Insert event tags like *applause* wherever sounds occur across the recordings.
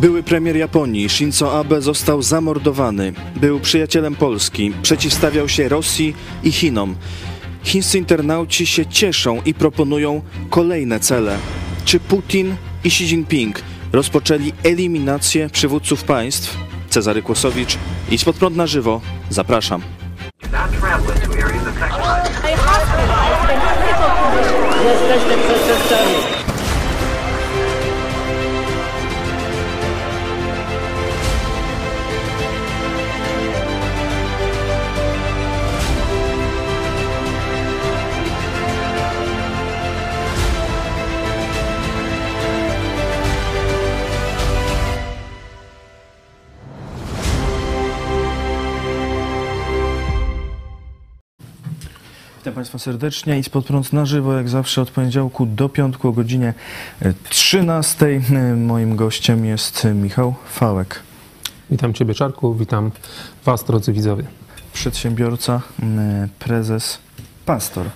Były premier Japonii Shinzo Abe został zamordowany. Był przyjacielem Polski, przeciwstawiał się Rosji i Chinom. Chińscy internauci się cieszą i proponują kolejne cele. Czy Putin i Xi Jinping rozpoczęli eliminację przywódców państw? Cezary Kłosowicz, idź pod prąd na żywo. Zapraszam. Jesteśmy przestępcami. Państwa serdecznie. Idź pod prąd na żywo, jak zawsze od poniedziałku do piątku o godzinie 13. Moim gościem jest Michał Fałek, Witam Ciebie, Czarku, witam Was, drodzy widzowie. przedsiębiorca, prezes, pastor.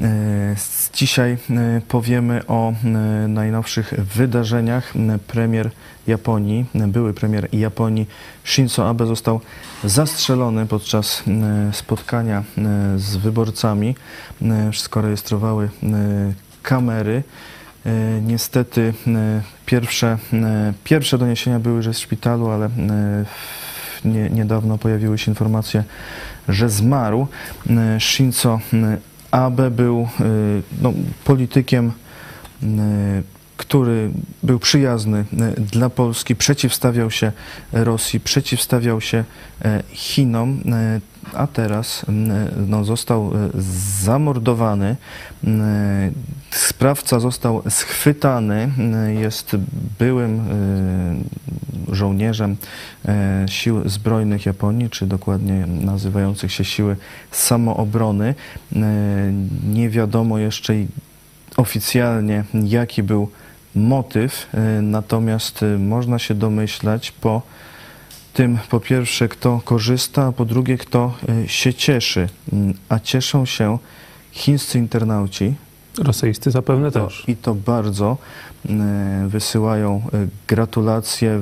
E, Dzisiaj e, powiemy o e, najnowszych wydarzeniach. Premier Japonii, były premier Japonii Shinzo Abe został zastrzelony podczas spotkania z wyborcami. Wszystko rejestrowały kamery. Niestety pierwsze, pierwsze doniesienia były, że jest w szpitalu, ale niedawno pojawiły się informacje, że zmarł. E, Shinzo m, Abe był e, no, politykiem, który był przyjazny dla Polski, przeciwstawiał się Rosji, przeciwstawiał się Chinom, a teraz no, został zamordowany. Sprawca został schwytany, jest byłym żołnierzem e, sił zbrojnych Japonii, czy dokładnie nazywających się siły samoobrony. E, Nie wiadomo jeszcze oficjalnie, jaki był motyw, e, natomiast można się domyślać po tym, po pierwsze, kto korzysta, a po drugie, kto się cieszy. Mm, A cieszą się chińscy internauci, Rosyjscy zapewne też. I to bardzo e, wysyłają e, gratulacje,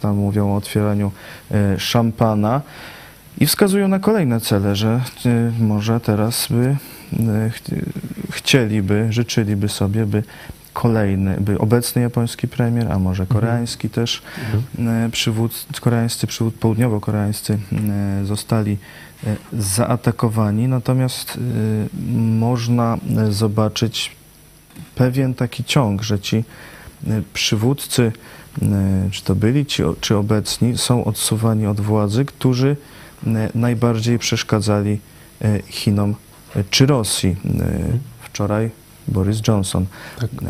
tam mówią o otwieraniu e, szampana i wskazują na kolejne cele, że e, może teraz by ch, chcieliby, życzyliby sobie, by kolejny, by obecny japoński premier, a może koreański też, e, przywód, koreańscy, przywód, południowo-koreańscy zostali zaatakowani, natomiast e, można e, zobaczyć pewien taki ciąg, że ci e, przywódcy, e, czy to byli, ci, czy obecni, są odsuwani od władzy, którzy e, najbardziej przeszkadzali e, Chinom e, czy Rosji. E, Wczoraj Boris Johnson, Tak. e,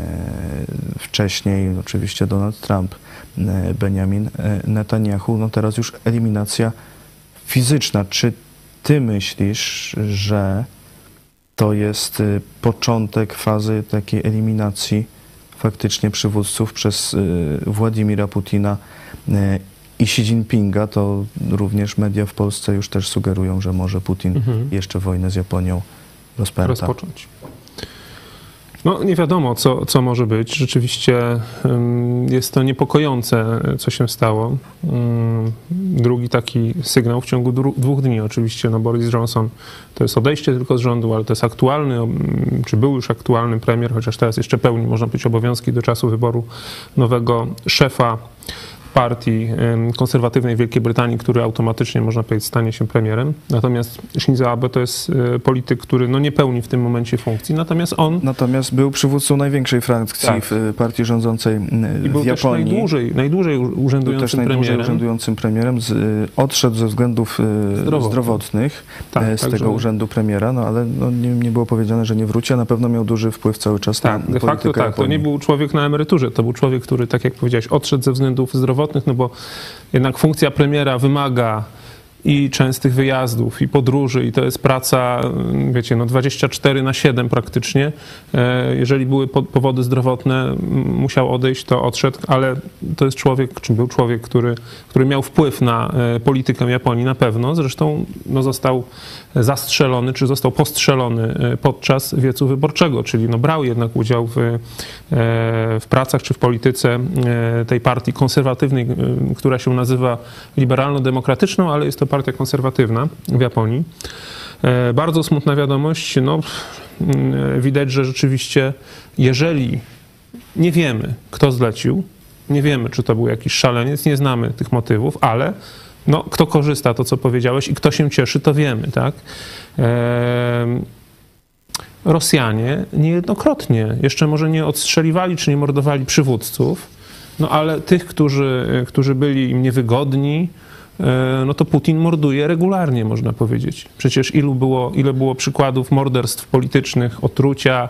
wcześniej oczywiście Donald Trump, e, Benjamin e, Netanyahu, no teraz już eliminacja fizyczna. Czy ty myślisz, że to jest y, początek fazy takiej eliminacji faktycznie przywódców przez y, Władimira Putina y, i Xi Jinpinga? To również media w Polsce już też sugerują, że może Putin Mhm. jeszcze wojnę z Japonią rozpęta. Rozpocząć. No nie wiadomo, co, co może być. Rzeczywiście jest to niepokojące, co się stało. Ym, Drugi taki sygnał w ciągu dwóch dni oczywiście. No Boris Johnson to jest odejście tylko z rządu, ale to jest aktualny, czy był już aktualny premier, chociaż teraz jeszcze pełni, można być obowiązki do czasu wyboru nowego szefa partii konserwatywnej Wielkiej Brytanii, który automatycznie, można powiedzieć, stanie się premierem. Natomiast Shinzo Abe to jest y, polityk, który no, nie pełni w tym momencie funkcji, natomiast on Natomiast był przywódcą największej frakcji Tak. w y, partii rządzącej i był w też Japonii. najdłużej, najdłużej u- Był też urzędującym najdłużej premierem. urzędującym premierem. Z, y, odszedł ze względów Zdrowotnych. Tak, e, z także- tego urzędu premiera, no ale no, nie, nie było powiedziane, że nie wróci, a na pewno miał duży wpływ cały czas Tak, na de facto tak. To nie Japonii. był człowiek na emeryturze, to był człowiek, który, tak jak powiedziałeś, odszedł ze względów zdrowotnych, no bo jednak funkcja premiera wymaga i częstych wyjazdów i podróży i to jest praca, mm, wiecie, no 24 na 7 praktycznie. E, Jeżeli były po- powody zdrowotne, m, musiał odejść, to odszedł, ale to jest człowiek, czy był człowiek, który, który miał wpływ na e, politykę Japonii na pewno. Zresztą no, został zastrzelony, czy został postrzelony e, podczas wiecu wyborczego, czyli no, brał jednak udział w, e, w pracach czy w polityce e, tej partii konserwatywnej, która się nazywa liberalno-demokratyczną, ale jest to partia konserwatywna w Japonii. Bardzo smutna wiadomość. No, widać, że rzeczywiście, jeżeli nie wiemy, kto zlecił, nie wiemy, czy to był jakiś szaleniec, nie znamy tych motywów, ale no, kto korzysta, to co powiedziałeś, i kto się cieszy, to wiemy, tak? Rosjanie niejednokrotnie, jeszcze może nie odstrzeliwali czy nie mordowali przywódców, no ale tych, którzy, którzy byli im niewygodni, e, no to Putin morduje regularnie, można powiedzieć. Przecież ilu było, ile było przykładów morderstw politycznych, otrucia,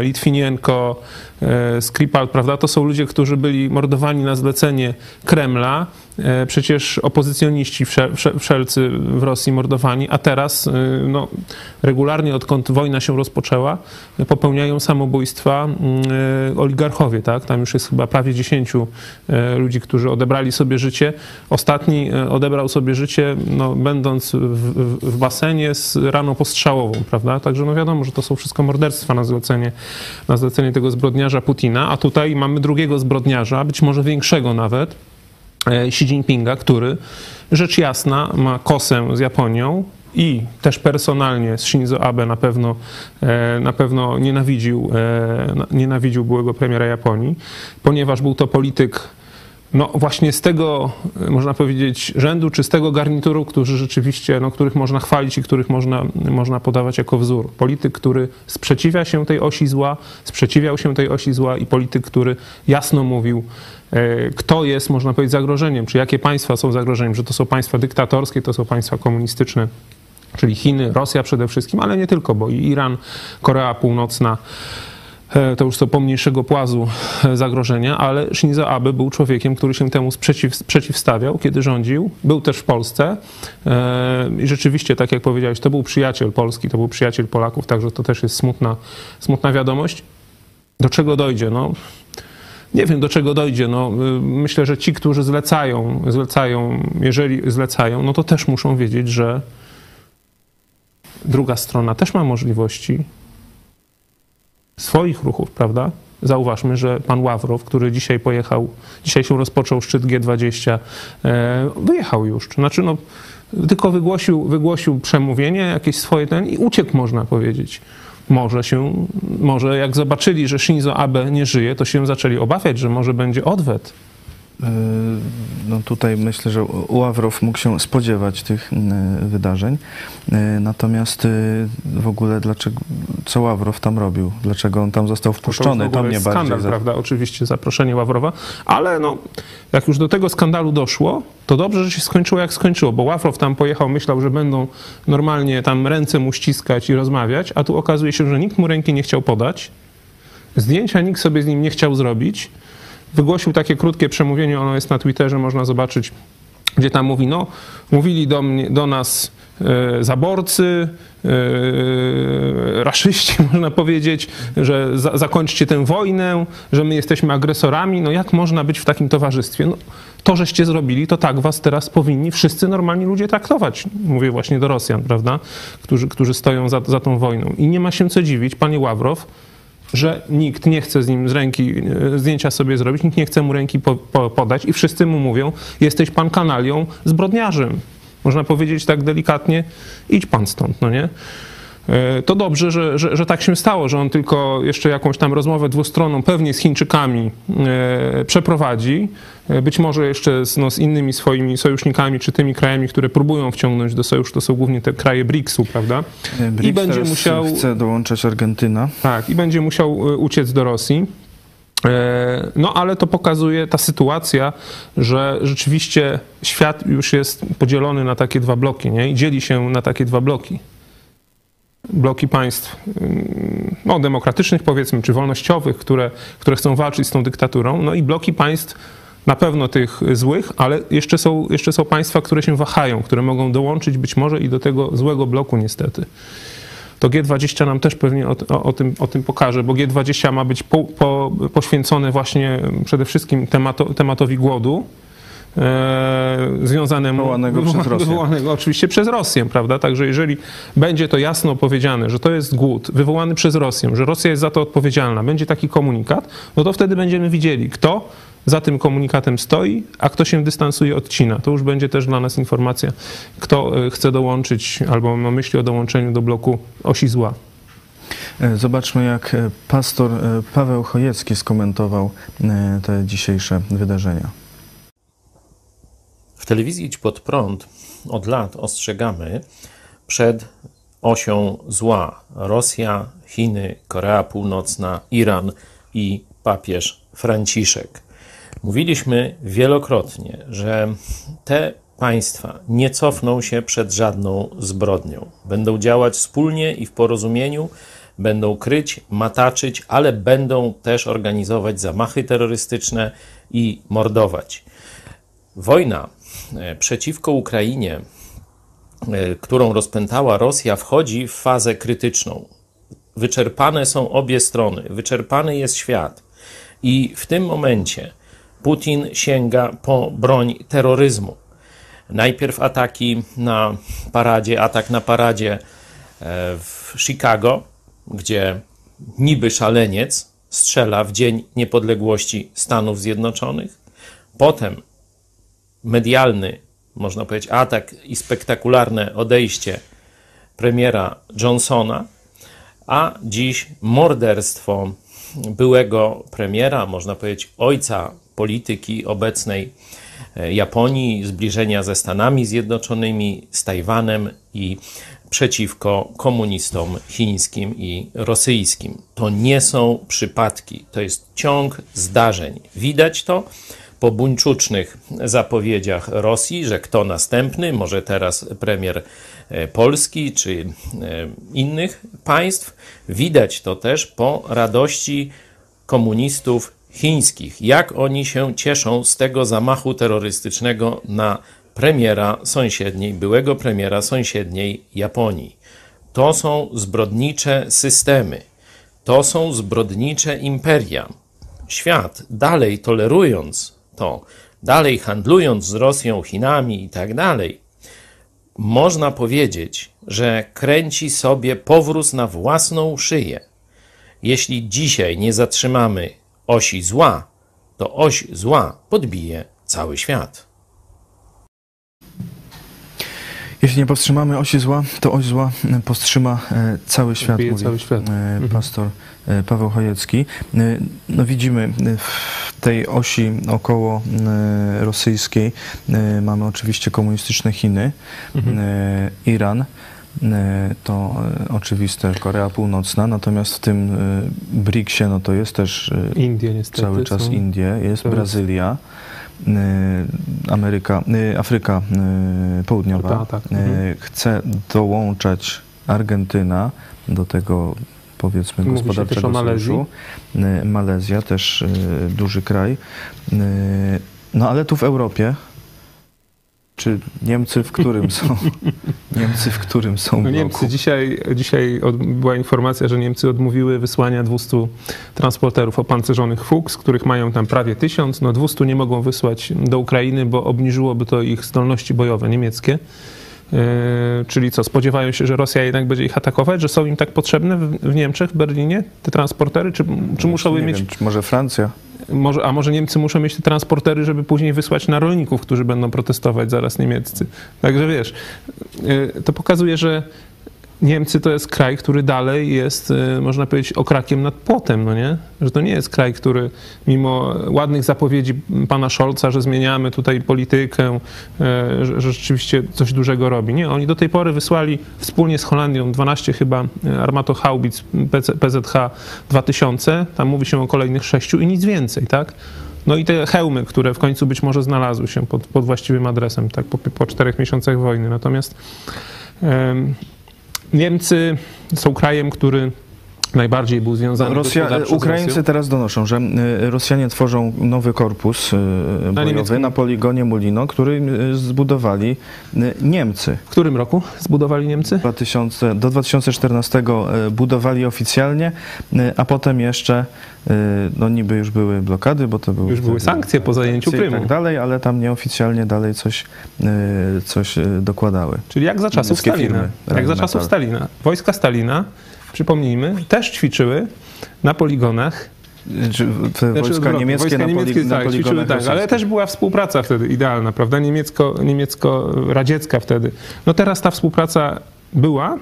Litwinienko, e, Skripal, prawda? To są ludzie, którzy byli mordowani na zlecenie Kremla. E, Przecież opozycjoniści wszel- wszel- wszelcy w Rosji mordowani, a teraz e, no, regularnie, odkąd wojna się rozpoczęła, popełniają samobójstwa mm, e, oligarchowie, tak? Tam już jest chyba prawie 10 e, ludzi, którzy odebrali sobie życie. Ostatni e, odebrał sobie życie, no, będąc w, w, basenie z raną postrzałową, prawda? Także no wiadomo, że to są wszystko morderstwa na zlecenie, na zlecenie tego zbrodniarza Putina, a tutaj mamy drugiego zbrodniarza, być może większego nawet, e, Xi Jinpinga, który rzecz jasna ma kosę z Japonią i też personalnie z Shinzo Abe na pewno, e, na pewno nienawidził, e, na- nienawidził byłego premiera Japonii, ponieważ był to polityk no właśnie z tego, e, można powiedzieć, rzędu, czy z tego garnituru, którzy rzeczywiście, no, których można chwalić i których można, można podawać jako wzór. Polityk, który sprzeciwia się tej osi zła, sprzeciwiał się tej osi zła i polityk, który jasno mówił, e, kto jest, można powiedzieć, zagrożeniem, czy jakie państwa są zagrożeniem, że to są państwa dyktatorskie, to są państwa komunistyczne, czyli Chiny, Rosja przede wszystkim, ale nie tylko, bo i Iran, Korea Północna, to już są pomniejszego płazu e, zagrożenia, ale Shinzo Abe był człowiekiem, który się temu sprzeciw, przeciwstawiał, kiedy rządził. Był też w Polsce e, i rzeczywiście, tak jak powiedziałeś, to był przyjaciel Polski, to był przyjaciel Polaków, także to też jest smutna, smutna wiadomość. Do czego dojdzie? No, nie wiem, do czego dojdzie. No, y, myślę, że ci, którzy zlecają, zlecają, jeżeli zlecają, no to też muszą wiedzieć, że druga strona też ma możliwości swoich ruchów, prawda? Zauważmy, że pan Ławrow, który dzisiaj pojechał, dzisiaj się rozpoczął szczyt G20, e, wyjechał już. Znaczy, no, tylko wygłosił, wygłosił przemówienie, jakieś swoje ten i uciekł, można powiedzieć. Może się, może jak zobaczyli, że Shinzo Abe nie żyje, to się zaczęli obawiać, że może będzie odwet. No tutaj myślę, że Ławrow mógł się spodziewać tych e, wydarzeń. E, Natomiast e, w ogóle dlaczego, co Ławrow tam robił? Dlaczego on tam został To wpuszczony? ogóle To mnie bardziej... skandal, za- prawda? Oczywiście zaproszenie Ławrowa, ale no, jak już do tego skandalu doszło, to dobrze, że się skończyło jak skończyło, bo Ławrow tam pojechał, myślał, że będą normalnie tam ręce mu ściskać i rozmawiać, a tu okazuje się, że nikt mu ręki nie chciał podać, zdjęcia nikt sobie z nim nie chciał zrobić. Wygłosił takie krótkie przemówienie, ono jest na Twitterze, można zobaczyć, gdzie tam mówi, no, mówili do, mnie, do nas e, zaborcy, e, raszyści, *laughs* można powiedzieć, że za, zakończcie tę wojnę, że my jesteśmy agresorami. No jak można być w takim towarzystwie? No, to, żeście zrobili, to tak was teraz powinni wszyscy normalni ludzie traktować. Mówię właśnie do Rosjan, prawda, którzy, którzy stoją za, za tą wojną. I nie ma się co dziwić, panie Ławrow, że nikt nie chce z nim z ręki e, zdjęcia sobie zrobić, nikt nie chce mu ręki po, po, podać i wszyscy mu mówią, jesteś pan kanalią, zbrodniarzem. Można powiedzieć tak delikatnie, idź pan stąd, no nie? E, To dobrze, że, że, że tak się stało, że on tylko jeszcze jakąś tam rozmowę dwustronną pewnie z Chińczykami e, przeprowadzi, e, być może jeszcze z, no, z innymi swoimi sojusznikami, czy tymi krajami, które próbują wciągnąć do sojuszu, to są głównie te kraje BRICS-u, prawda? BRICS I będzie musiał- Chce dołączać Argentyna. Tak, i będzie musiał uciec do Rosji. No, ale to pokazuje ta sytuacja, że rzeczywiście świat już jest podzielony na takie dwa bloki, nie? I dzieli się na takie dwa bloki. Bloki państw ym, no, demokratycznych, powiedzmy, czy wolnościowych, które, które chcą walczyć z tą dyktaturą, no i bloki państw na pewno tych złych, ale jeszcze są, jeszcze są państwa, które się wahają, które mogą dołączyć być może i do tego złego bloku niestety. To G20 nam też pewnie o, o, o tym, o tym pokaże, bo G20 ma być po, po, poświęcone właśnie przede wszystkim temato, tematowi głodu, e, związanemu Wywołanego przez Rosję. wywołanego oczywiście przez Rosję, prawda? Także jeżeli będzie to jasno powiedziane, że to jest głód wywołany przez Rosję, że Rosja jest za to odpowiedzialna, będzie taki komunikat, no to wtedy będziemy widzieli, kto za tym komunikatem stoi, a kto się dystansuje, odcina. To już będzie też dla nas informacja, kto e, chce dołączyć albo ma myśli o dołączeniu do bloku osi zła. E, Zobaczmy, jak pastor Paweł Chojecki skomentował te dzisiejsze wydarzenia. W telewizji Idź Pod Prąd od lat ostrzegamy przed osią zła Rosja, Chiny, Korea Północna, Iran i papież Franciszek. Mówiliśmy wielokrotnie, że te państwa nie cofną się przed żadną zbrodnią. Będą działać wspólnie i w porozumieniu, będą kryć, mataczyć, ale będą też organizować zamachy terrorystyczne i mordować. Wojna przeciwko Ukrainie, e, którą rozpętała Rosja, wchodzi w fazę krytyczną. Wyczerpane są obie strony, wyczerpany jest świat. I w tym momencie Putin sięga po broń terroryzmu. Najpierw ataki na paradzie, atak na paradzie e, w Chicago, gdzie niby szaleniec strzela w Dzień Niepodległości Stanów Zjednoczonych. Potem medialny, można powiedzieć, atak i spektakularne odejście premiera Johnsona, a dziś morderstwo byłego premiera, można powiedzieć, ojca polityki obecnej e, Japonii, zbliżenia ze Stanami Zjednoczonymi, z Tajwanem i przeciwko komunistom chińskim i rosyjskim. To nie są przypadki, to jest ciąg zdarzeń. Widać to po buńczucznych zapowiedziach Rosji, że kto następny, może teraz premier e, Polski czy e, innych państw. Widać to też po radości komunistów chińskich, jak oni się cieszą z tego zamachu terrorystycznego na premiera sąsiedniej, byłego premiera sąsiedniej Japonii. To są zbrodnicze systemy, to są zbrodnicze imperia. Świat dalej tolerując to, dalej handlując z Rosją, Chinami i tak dalej, można powiedzieć, że kręci sobie powróz na własną szyję. Jeśli dzisiaj nie zatrzymamy osi zła, to oś zła podbije cały świat. Jeśli nie powstrzymamy osi zła, to oś zła powstrzyma e, cały świat, Odbije mówi cały świat. e, Mhm. E, Paweł Chojecki. E, No widzimy e, w tej osi około rosyjskiej mamy oczywiście komunistyczne Chiny, Mhm. Iran, to oczywiste Korea Północna, natomiast w tym BRICS-ie no to jest też Indie niestety cały czas są. Indie, jest Brazylia, Ameryka, Afryka Południowa. Ta, Y, mhm. Chce dołączać Argentyna do tego powiedzmy Mówi gospodarczego Malezji. sojuszu. Y, Malezja też y, duży kraj. Y, No ale tu w Europie czy Niemcy w którym są? *laughs* Niemcy w którym są No? Niemcy, dzisiaj, dzisiaj od, była informacja, że Niemcy odmówiły wysłania 200 transporterów opancerzonych Fuchs, których mają tam prawie 1000. No 200 nie mogą wysłać do Ukrainy, bo obniżyłoby to ich zdolności bojowe niemieckie. Yy, czyli co, spodziewają się, że Rosja jednak będzie ich atakować, że są im tak potrzebne w, Niemczech, w Berlinie te transportery, czy, czy muszą je Nie mieć wiem, czy może Francja? może, a może Niemcy muszą mieć te transportery, żeby później wysłać na rolników, którzy będą protestować zaraz niemieccy. Także wiesz, y, to pokazuje, że Niemcy to jest kraj, który dalej jest, y, można powiedzieć, okrakiem nad płotem, no nie? Że to nie jest kraj, który mimo ładnych zapowiedzi pana Scholza, że zmieniamy tutaj politykę, y, że, rzeczywiście coś dużego robi. Nie, oni do tej pory wysłali wspólnie z Holandią 12 chyba y, armatohaubic PZH 2000, tam mówi się o kolejnych sześciu i nic więcej, tak? No i te hełmy, które w końcu być może znalazły się pod, pod właściwym adresem, tak, po, po czterech miesiącach wojny. Natomiast em, Niemcy są krajem, który najbardziej był związany Rosja, Ukraińcy teraz donoszą, że y, Rosjanie tworzą nowy korpus y, bojowy niemieckim- na poligonie Mulino, który y, zbudowali Niemcy. W którym roku zbudowali Niemcy? 2000, do 2014 y, budowali oficjalnie, a potem jeszcze, no niby już były blokady, bo to były Już były sankcje po zajęciu sankcje i Krymu. tak dalej, ale tam nieoficjalnie dalej coś, coś dokładały. Czyli jak za czasów Stalina. firmy, Jak za czasów Stalina. Wojska Stalina, przypomnijmy, też ćwiczyły na poligonach. Znaczy, wojska niemieckie wojska na, poli, niemieckie, na tak, ćwiczyły poligonach tak, ale też była współpraca wtedy idealna, prawda? Niemiecko, niemiecko-radziecka wtedy. No teraz ta współpraca była.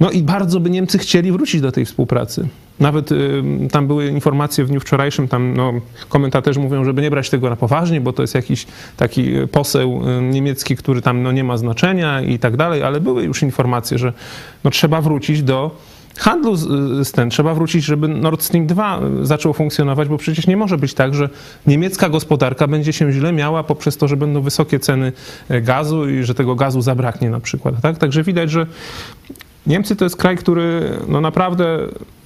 No i bardzo by Niemcy chcieli wrócić do tej współpracy. Nawet y, tam były informacje w dniu wczorajszym, tam no, komentatorzy mówią, żeby nie brać tego na poważnie, bo to jest jakiś taki poseł y, niemiecki, który tam no, nie ma znaczenia i tak dalej, ale były już informacje, że no, trzeba wrócić do handlu z, ten, trzeba wrócić, żeby Nord Stream 2 zaczął funkcjonować, bo przecież nie może być tak, że niemiecka gospodarka będzie się źle miała poprzez to, że będą wysokie ceny gazu i że tego gazu zabraknie na przykład. Tak? Także widać, że Niemcy to jest kraj, który no naprawdę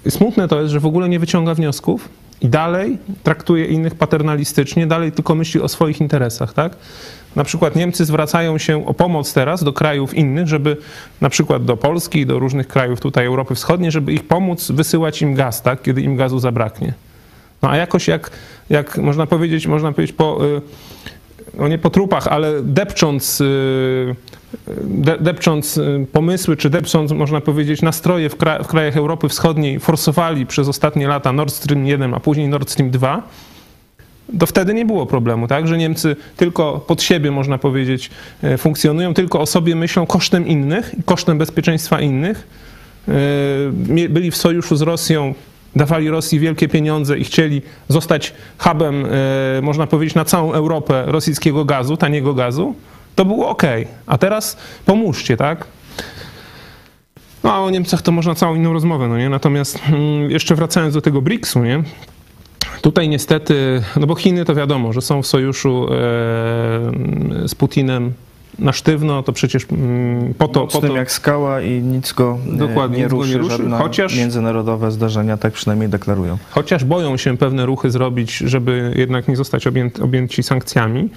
smutne to jest, że w ogóle nie wyciąga wniosków i dalej traktuje innych paternalistycznie, dalej tylko myśli o swoich interesach, tak? Na przykład Niemcy zwracają się o pomoc teraz do krajów innych, żeby na przykład do Polski, do różnych krajów tutaj Europy Wschodniej, żeby ich pomóc wysyłać im gaz, tak? Kiedy im gazu zabraknie. No a jakoś jak, jak można powiedzieć, można powiedzieć po, y, no nie po trupach, ale depcząc, y, de, depcząc y, pomysły, czy depcząc, można powiedzieć, nastroje w, kra, w krajach Europy Wschodniej, forsowali przez ostatnie lata Nord Stream 1, a później Nord Stream 2, to wtedy nie było problemu, tak? Że Niemcy tylko pod siebie, można powiedzieć, funkcjonują, tylko o sobie myślą kosztem innych, kosztem bezpieczeństwa innych. Byli w sojuszu z Rosją, dawali Rosji wielkie pieniądze i chcieli zostać hubem, e, można powiedzieć, na całą Europę rosyjskiego gazu, taniego gazu. To było ok. A teraz pomóżcie, tak? No a o Niemcach to można całą inną rozmowę, no nie? Natomiast mm, jeszcze wracając do tego BRICS-u, nie? Tutaj niestety, no bo Chiny to wiadomo, że są w sojuszu e, z Putinem na sztywno, to przecież mm, po to, po to jak skała i nic go Dokładnie, nie go nie ruszy, ruszy, chociaż- międzynarodowe zdarzenia tak przynajmniej deklarują. chociaż boją się pewne ruchy zrobić, żeby jednak nie zostać objęt, objęci sankcjami.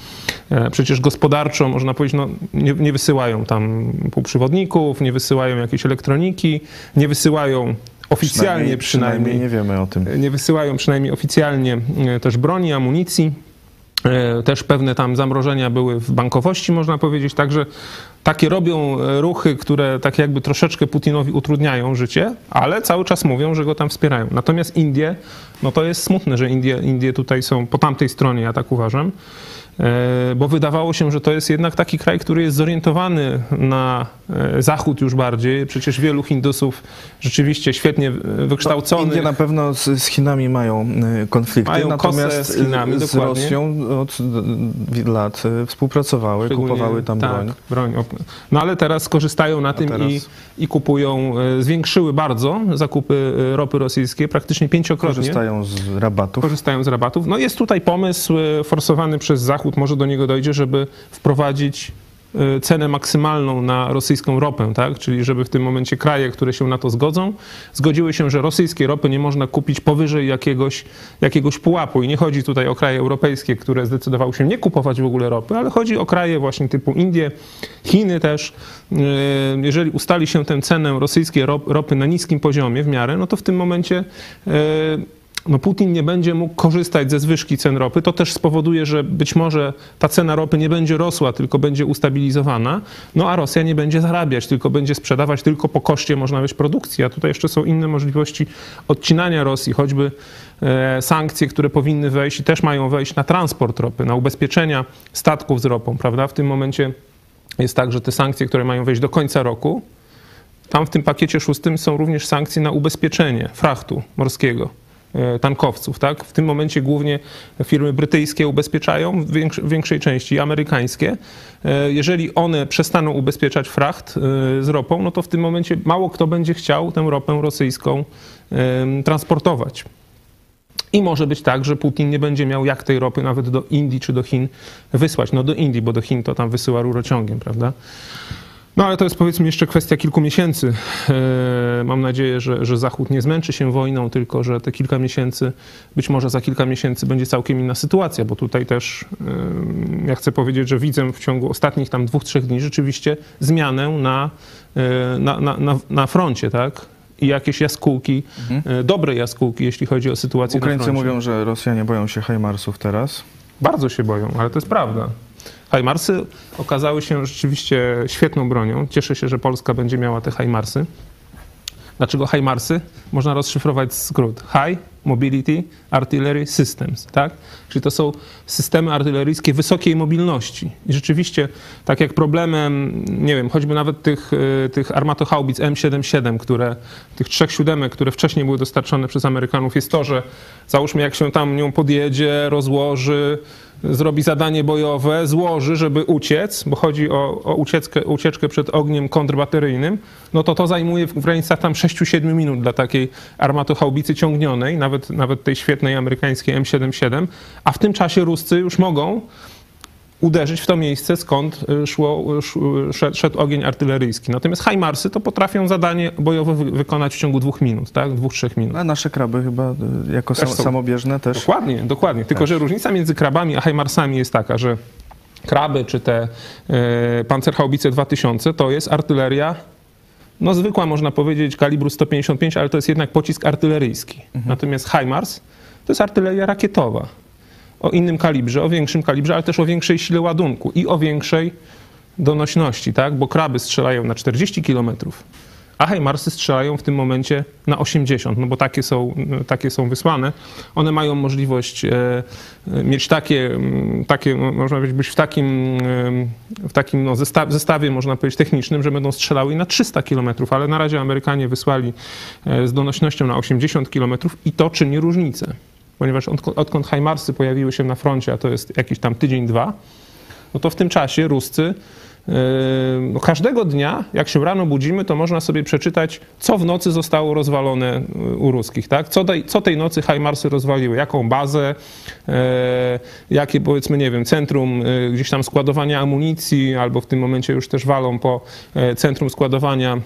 E, Przecież gospodarczo, można powiedzieć, no, nie, nie wysyłają tam półprzewodników, nie wysyłają jakiejś elektroniki, nie wysyłają oficjalnie przynajmniej nie wiemy o tym. nie wysyłają przynajmniej oficjalnie e, też broni, amunicji. E, Też pewne tam zamrożenia były w bankowości, można powiedzieć. Także takie robią e, ruchy, które tak jakby troszeczkę Putinowi utrudniają życie, ale cały czas mówią, że go tam wspierają. Natomiast Indie, no to jest smutne, że Indie, Indie tutaj są po tamtej stronie, ja tak uważam. E, Bo wydawało się, że to jest jednak taki kraj, który jest zorientowany na e, zachód już bardziej. Przecież wielu Hindusów rzeczywiście świetnie e, wykształconych. Indie na pewno z, z Chinami mają y, konflikty, Mają natomiast z Chinami, z. Rosją od lat współpracowały, kupowały tam tak, broń. broń. No ale teraz korzystają na tym teraz- i, i kupują, e, zwiększyły bardzo zakupy e, ropy rosyjskiej, praktycznie pięciokrotnie. Korzystają z rabatów. Korzystają z rabatów. No jest tutaj pomysł e, forsowany przez Zachód, może do niego dojdzie, żeby wprowadzić e, cenę maksymalną na rosyjską ropę, tak? Czyli żeby w tym momencie kraje, które się na to zgodzą, zgodziły się, że rosyjskiej ropy nie można kupić powyżej jakiegoś, jakiegoś pułapu. I nie chodzi tutaj o kraje europejskie, które zdecydowały się nie kupować w ogóle ropy, ale chodzi o kraje właśnie typu Indie, Chiny też. E, Jeżeli ustali się tę cenę rosyjskiej rop- ropy na niskim poziomie w miarę, no to w tym momencie e, no Putin nie będzie mógł korzystać ze zwyżki cen ropy. To też spowoduje, że być może ta cena ropy nie będzie rosła, tylko będzie ustabilizowana, no a Rosja nie będzie zarabiać, tylko będzie sprzedawać tylko po koszcie, można powiedzieć, produkcji. A tutaj jeszcze są inne możliwości odcinania Rosji, choćby e, sankcje, które powinny wejść i też mają wejść na transport ropy, na ubezpieczenia statków z ropą, prawda? W tym momencie jest tak, że te sankcje, które mają wejść do końca roku, tam w tym pakiecie szóstym są również sankcje na ubezpieczenie frachtu morskiego, tankowców. Tak? W tym momencie głównie firmy brytyjskie ubezpieczają, w większ- w większej części amerykańskie. E, Jeżeli one przestaną ubezpieczać fracht e, z ropą, no to w tym momencie mało kto będzie chciał tę ropę rosyjską transportować. I może być tak, że Putin nie będzie miał jak tej ropy nawet do Indii czy do Chin wysłać. No do Indii, bo do Chin to tam wysyła rurociągiem, prawda? No ale to jest powiedzmy jeszcze kwestia kilku miesięcy. E, Mam nadzieję, że, że Zachód nie zmęczy się wojną, tylko że te kilka miesięcy, być może za kilka miesięcy będzie całkiem inna sytuacja, bo tutaj też e, ja chcę powiedzieć, że widzę w ciągu ostatnich tam dwóch, trzech dni rzeczywiście zmianę na, e, na, na, na, na froncie, tak? I jakieś jaskółki, e, dobre jaskółki, jeśli chodzi o sytuację na Ukraińcy froncie. mówią, że Rosjanie boją się Hajmarsów teraz. Bardzo się boją, ale to jest prawda. Hajmarsy okazały się rzeczywiście świetną bronią. Cieszę się, że Polska będzie miała te Hajmarsy. Dlaczego Hajmarsy? Można rozszyfrować skrót. High Mobility Artillery Systems, tak? Czyli to są systemy artyleryjskie wysokiej mobilności. I rzeczywiście, tak jak problemem, nie wiem, choćby nawet tych, y, tych armatochaubic M77, które, tych trzech siódemek, które wcześniej były dostarczone przez Amerykanów, jest to, że załóżmy, jak się tam nią podjedzie, rozłoży, zrobi zadanie bojowe, złoży, żeby uciec, bo chodzi o, o ucieczkę, ucieczkę przed ogniem kontrbateryjnym, no to to zajmuje w granicach tam 6-7 minut dla takiej armatochaubicy ciągnionej, nawet, nawet tej świetnej amerykańskiej M77, a w tym czasie Ruscy już mogą uderzyć w to miejsce, skąd y, szło, sz- szedł, szedł ogień artyleryjski. Natomiast Hajmarsy to potrafią zadanie bojowe wy- wykonać w ciągu dwóch minut, tak? Dwóch, trzech minut. A nasze kraby chyba y, jako Też są. samobieżne też. Dokładnie, dokładnie. Tylko, że różnica między krabami a Hajmarsami jest taka, że kraby czy te e, Panzerhaubice 2000 to jest artyleria, no zwykła można powiedzieć, kalibru 155, ale to jest jednak pocisk artyleryjski. Natomiast Hajmars to jest artyleria rakietowa. O innym kalibrze, o większym kalibrze, ale też o większej sile ładunku i o większej donośności, tak? Bo kraby strzelają na 40 kilometrów, a Hajmarsy strzelają w tym momencie na 80, no bo takie są, takie są wysłane. One mają możliwość e, e, mieć takie, takie można powiedzieć, być w takim, e, w takim no, zesta- zestawie, można powiedzieć, technicznym, że będą strzelały na 300 kilometrów, ale na razie Amerykanie wysłali z donośnością na 80 kilometrów i to czyni różnicę. Ponieważ odkąd, odkąd Hajmarsy pojawiły się na froncie, a to jest jakiś tam tydzień, dwa, no to w tym czasie Ruscy Yy, no każdego dnia, jak się rano budzimy, to można sobie przeczytać, co w nocy zostało rozwalone yy, u ruskich, tak? Co tej, co tej nocy Hajmarsy rozwaliły, jaką bazę, yy, jakie powiedzmy, nie wiem, centrum gdzieś tam składowania amunicji, albo w tym momencie już też walą po centrum składowania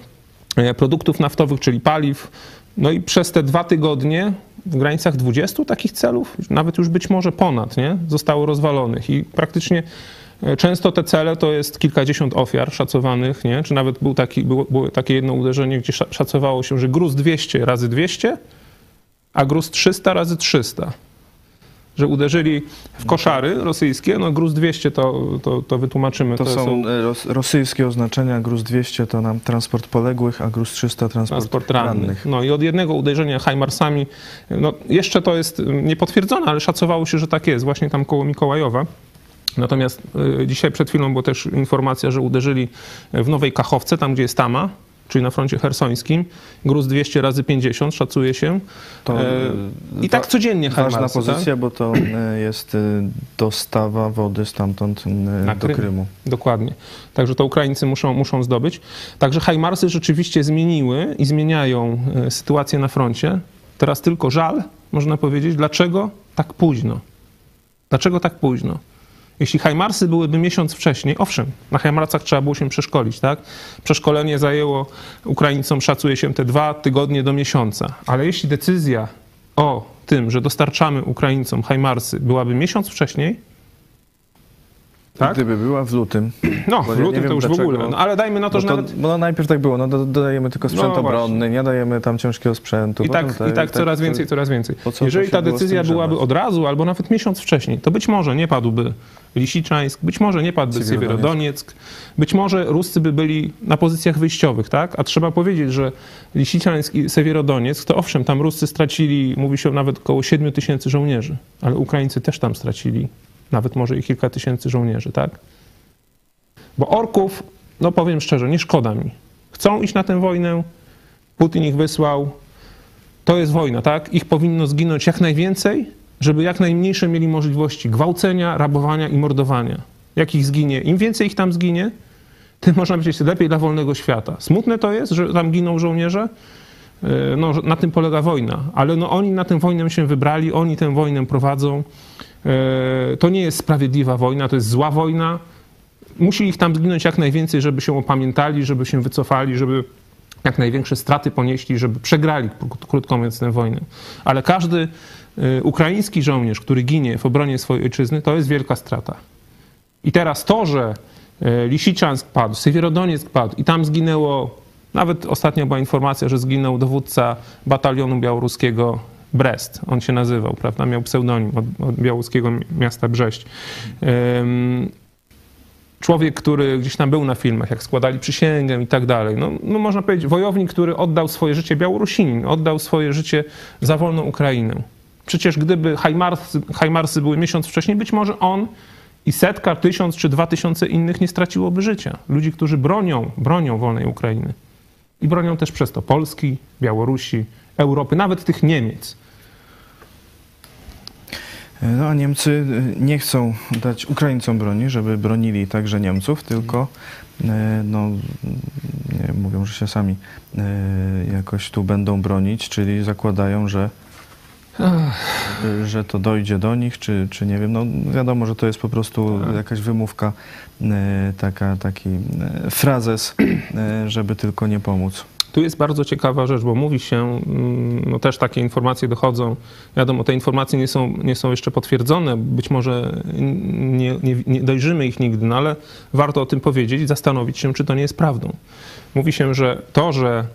produktów naftowych, czyli paliw. No i przez te dwa tygodnie w granicach 20 takich celów, nawet już być może ponad, nie? zostało rozwalonych i praktycznie e, Często te cele to jest kilkadziesiąt ofiar szacowanych, nie? czy nawet był taki, było, było takie jedno uderzenie, gdzie sza- szacowało się, że gruz 200 razy 200, a gruz 300 razy 300. Że uderzyli w koszary rosyjskie, no gruz 200 to, to, to wytłumaczymy. To, są e, ros, rosyjskie oznaczenia. Gruz 200 to nam transport poległych, a gruz 300 transport, transport rannych. No i od jednego uderzenia Hajmarsami, no jeszcze to jest niepotwierdzone, ale szacowało się, że tak jest, właśnie tam koło Mikołajowa. Natomiast y, dzisiaj przed chwilą była też informacja, że uderzyli w Nowej Kachowce, tam gdzie jest Tama, czyli na froncie hersońskim. Gruz 200 razy 50 szacuje się. To, E, e, I tak codziennie Ważna Hajmarsy, pozycja, bo to e, jest dostawa wody stamtąd Na do Krym. Krymu. Dokładnie. Także to Ukraińcy muszą, muszą zdobyć. Także Hajmarsy rzeczywiście zmieniły i zmieniają sytuację na froncie. Teraz tylko żal, można powiedzieć, dlaczego tak późno. Dlaczego tak późno? Jeśli Hajmarsy byłyby miesiąc wcześniej, owszem, na Hajmarsach trzeba było się przeszkolić, tak? Przeszkolenie zajęło Ukraińcom, szacuje się te dwa tygodnie do miesiąca. Ale jeśli decyzja o tym, że dostarczamy Ukraińcom Hajmarsy byłaby miesiąc wcześniej, tak? Gdyby była w lutym. *clears throat* No, w lutym to już w dlaczego. ogóle. No, ale dajmy na to, Bo że to, nawet bo no najpierw tak było, no do- dodajemy tylko sprzęt No obronny, nie dajemy tam ciężkiego sprzętu. i tak, potem i tak coraz więcej, coraz więcej. Jeżeli ta decyzja byłaby od razu albo nawet miesiąc wcześniej, to być może nie padłby Lisiczańsk, być może nie padłby Siewierodoniec. Siewierodoniec, być może Ruscy by byli na pozycjach wyjściowych, tak? A trzeba powiedzieć, że Lisiczańsk i Siewierodoniec, to owszem, tam Ruscy stracili, mówi się nawet około 7 tysięcy żołnierzy, ale Ukraińcy też tam stracili nawet może i kilka tysięcy żołnierzy, tak? Bo orków, no powiem szczerze, nie szkoda mi. Chcą iść na tę wojnę, Putin ich wysłał, to jest wojna, tak? Ich powinno zginąć jak najwięcej, żeby jak najmniejsze mieli możliwości gwałcenia, rabowania i mordowania. Jak ich zginie, im więcej ich tam zginie, tym można powiedzieć lepiej dla wolnego świata. Smutne to jest, że tam giną żołnierze, Yy, no, na tym polega wojna, ale no, oni na tę wojnę się wybrali, oni tę wojnę prowadzą. Yy, To nie jest sprawiedliwa wojna, to jest zła wojna. musi ich tam zginąć jak najwięcej, żeby się opamiętali, żeby się wycofali, żeby jak największe straty ponieśli, żeby przegrali, krótko mówiąc, tę wojnę. Ale każdy y, ukraiński żołnierz, który ginie w obronie swojej ojczyzny, to jest wielka strata. I teraz to, że y, Lisiczańsk padł, Sywierodonieck padł i tam zginęło, nawet ostatnio była informacja, że zginął dowódca batalionu białoruskiego Brest, on się nazywał, prawda, miał pseudonim od, od białoruskiego miasta Brześć. Um, człowiek, który gdzieś tam był na filmach, jak składali przysięgę i tak dalej. No, no można powiedzieć, wojownik, który oddał swoje życie Białorusinin, oddał swoje życie za wolną Ukrainę. Przecież gdyby Hajmarsy, były miesiąc wcześniej, być może on i setka, tysiąc czy dwa tysiące innych nie straciłoby życia. Ludzi, którzy bronią, bronią wolnej Ukrainy. I bronią też przez to Polski, Białorusi, Europy, nawet tych Niemiec. No a Niemcy e, nie chcą dać Ukraińcom broni, żeby bronili także Niemców, tylko e, no, nie, mówią, że się sami e, jakoś tu będą bronić, czyli zakładają, że że to dojdzie do nich, czy, czy nie wiem. No wiadomo, że to jest po prostu jakaś wymówka, taka, taki frazes, żeby tylko nie pomóc. Tu jest bardzo ciekawa rzecz, bo mówi się, mm, no też takie informacje dochodzą. Wiadomo, te informacje nie są, nie są jeszcze potwierdzone, być może nie, nie, nie dojrzymy ich nigdy, no ale warto o tym powiedzieć i zastanowić się, czy to nie jest prawdą. Mówi się, że to, że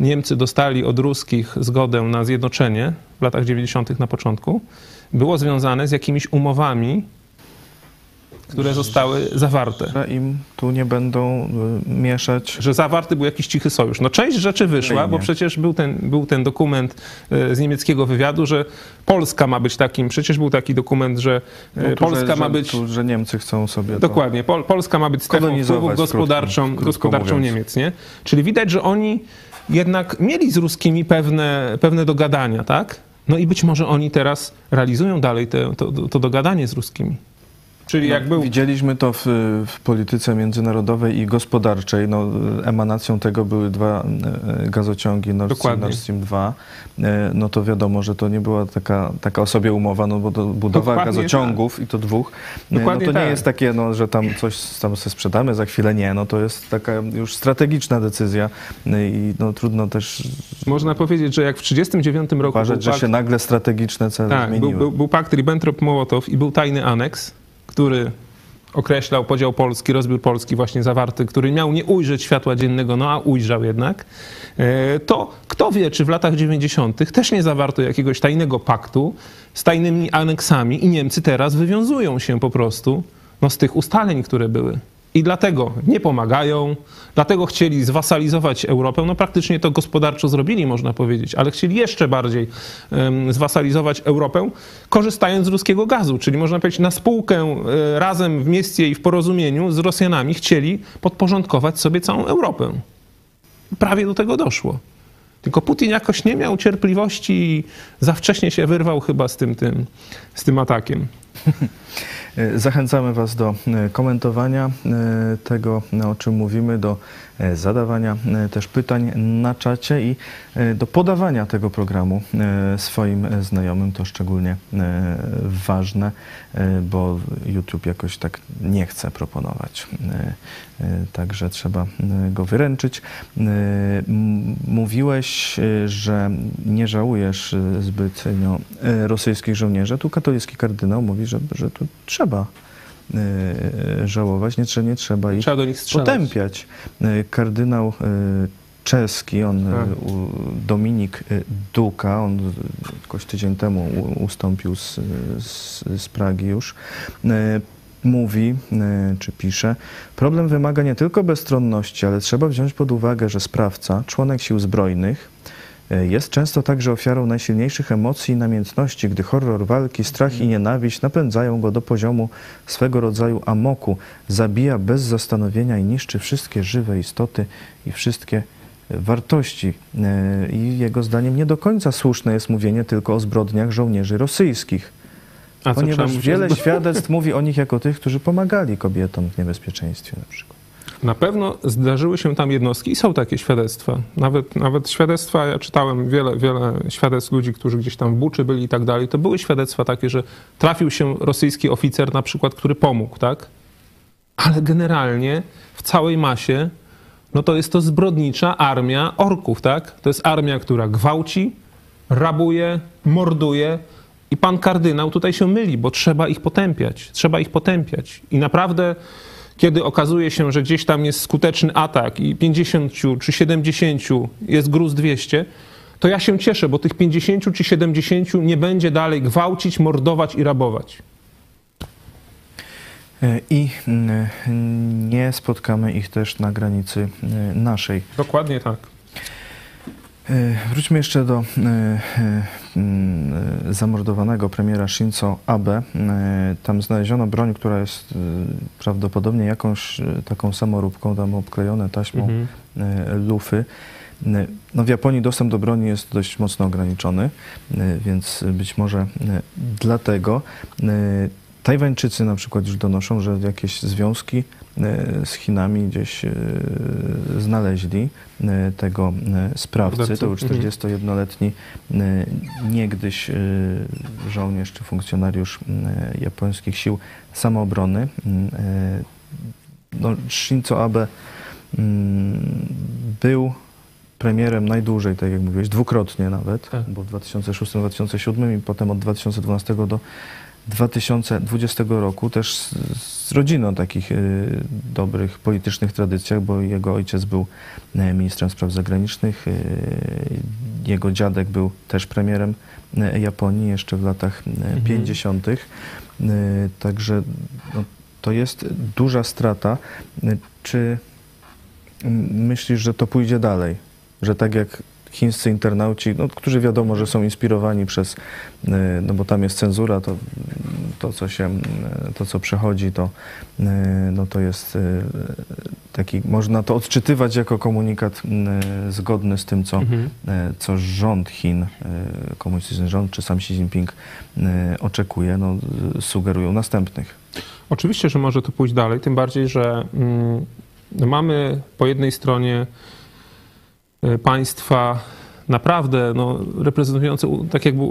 Niemcy dostali od ruskich zgodę na zjednoczenie w latach 90. na początku, było związane z jakimiś umowami które zostały zawarte. Że im tu nie będą y, mieszać. Że zawarty był jakiś cichy sojusz. No część rzeczy wyszła, bo przecież był ten, był ten dokument y, z niemieckiego wywiadu, że Polska ma być takim, przecież był taki dokument, że no Polska że, ma być... Tu, że Niemcy chcą sobie Dokładnie. Pol, Polska ma być strefą wpływów gospodarczą, krótko, gospodarczą Niemiec, nie? Czyli widać, że oni jednak mieli z ruskimi pewne, pewne dogadania, tak? No i być może oni teraz realizują dalej te, to, to dogadanie z ruskimi. Czyli no, jak był... Widzieliśmy to w, w, polityce międzynarodowej i gospodarczej. No, emanacją tego były dwa e, gazociągi Nord Stream, Nord Stream 2. E, no to wiadomo, że to nie była taka, taka o sobie umowa, no bo budowa Dokładnie gazociągów tak. i to dwóch. E, Dokładnie no to nie tak. jest takie, no, że tam coś tam sobie sprzedamy, za chwilę nie. No to jest taka już strategiczna decyzja i no, trudno też... Można powiedzieć, że jak w 1939 roku... Uważać, że pakt... się nagle strategiczne cele tak, zmieniły. Był, był, był pakt Ribbentrop-Mołotow i był tajny aneks, który określał podział Polski, rozbiór Polski właśnie zawarty, który miał nie ujrzeć światła dziennego, no a ujrzał jednak, e, to kto wie, czy w latach 90. też nie zawarto jakiegoś tajnego paktu z tajnymi aneksami i Niemcy teraz wywiązują się po prostu no, z tych ustaleń, które były. I dlatego nie pomagają, dlatego chcieli zwasalizować Europę. No praktycznie to gospodarczo zrobili, można powiedzieć, ale chcieli jeszcze bardziej zwasalizować Europę, korzystając z ruskiego gazu. Czyli można powiedzieć, na spółkę e, razem w mieście i w porozumieniu z Rosjanami chcieli podporządkować sobie całą Europę. Prawie do tego doszło. Tylko Putin jakoś nie miał cierpliwości i za wcześnie się wyrwał chyba z tym, tym, z tym atakiem. *laughs* Zachęcamy Was do e, komentowania e, tego, o czym mówimy, do e, zadawania też pytań na czacie i do podawania tego programu swoim znajomym. To szczególnie ważne, bo YouTube jakoś tak nie chce proponować. Także trzeba go wyręczyć. Mówiłeś, że nie żałujesz zbytnio rosyjskich żołnierzy. Tu katolicki kardynał mówi, że, że tu trzeba e, żałować, nie, nie trzeba ich trzeba potępiać. E, kardynał e, czeski, on, tak. Dominik Duka, on jakoś tydzień temu ustąpił z, z, z Pragi już, mówi, czy pisze, problem wymaga nie tylko bezstronności, ale trzeba wziąć pod uwagę, że sprawca, członek sił zbrojnych, jest często także ofiarą najsilniejszych emocji i namiętności, gdy horror walki, strach i nienawiść napędzają go do poziomu swego rodzaju amoku. Zabija bez zastanowienia i niszczy wszystkie żywe istoty i wszystkie wartości. E, I jego zdaniem nie do końca słuszne jest mówienie tylko o zbrodniach żołnierzy rosyjskich. A ponieważ wiele *laughs* świadectw mówi o nich jako tych, którzy pomagali kobietom w niebezpieczeństwie na przykład. Na pewno zdarzyły się tam jednostki i są takie świadectwa. Nawet, nawet świadectwa, ja czytałem wiele, wiele świadectw ludzi, którzy gdzieś tam w Buczy byli i tak dalej. To były świadectwa takie, że trafił się rosyjski oficer na przykład, który pomógł, tak? ale generalnie w całej masie no to jest to zbrodnicza armia orków, tak? To jest armia, która gwałci, rabuje, morduje i pan kardynał tutaj się myli, bo trzeba ich potępiać, trzeba ich potępiać. I naprawdę, kiedy okazuje się, że gdzieś tam jest skuteczny atak i 50 czy 70 jest gruz 200, to ja się cieszę, bo tych 50 czy 70 nie będzie dalej gwałcić, mordować i rabować. I nie spotkamy ich też na granicy naszej. Dokładnie tak. E, Wróćmy jeszcze do e, e, mm, zamordowanego premiera Shinzo Abe. Tam znaleziono broń, która jest prawdopodobnie jakąś taką samoróbką, tam obklejone taśmą Mhm. lufy. No w Japonii dostęp do broni jest dość mocno ograniczony, więc być może dlatego. Tajwańczycy na przykład już donoszą, że jakieś związki e, z Chinami gdzieś e, znaleźli e, tego sprawcy. To był Mhm. 41-letni e, niegdyś żołnierz czy funkcjonariusz japońskich sił samoobrony. No, Shinzo Abe był premierem najdłużej, tak jak mówiłeś, dwukrotnie nawet, Tak. bo w 2006-2007 i potem od 2012 do 2020 roku też z, z rodziną takich y, dobrych politycznych tradycjach, bo jego ojciec był e, ministrem spraw zagranicznych, y, jego dziadek był też premierem Japonii jeszcze w latach Mhm. 50. Y, Także no, to jest duża strata. Y, Czy myślisz, że to pójdzie dalej? Że tak jak chińscy internauci, no, którzy wiadomo, że są inspirowani przez, y, no bo tam jest cenzura, to, to co się, y, to co przechodzi, to, y, no, to jest taki, można to odczytywać jako komunikat zgodny z tym, co, Mhm. co rząd Chin, komunistyczny rząd, czy sam Xi Jinping oczekuje, no, sugerują następnych. Oczywiście, że może to pójść dalej, tym bardziej, że mm, no mamy po jednej stronie państwa naprawdę no, reprezentujące tak jakby y,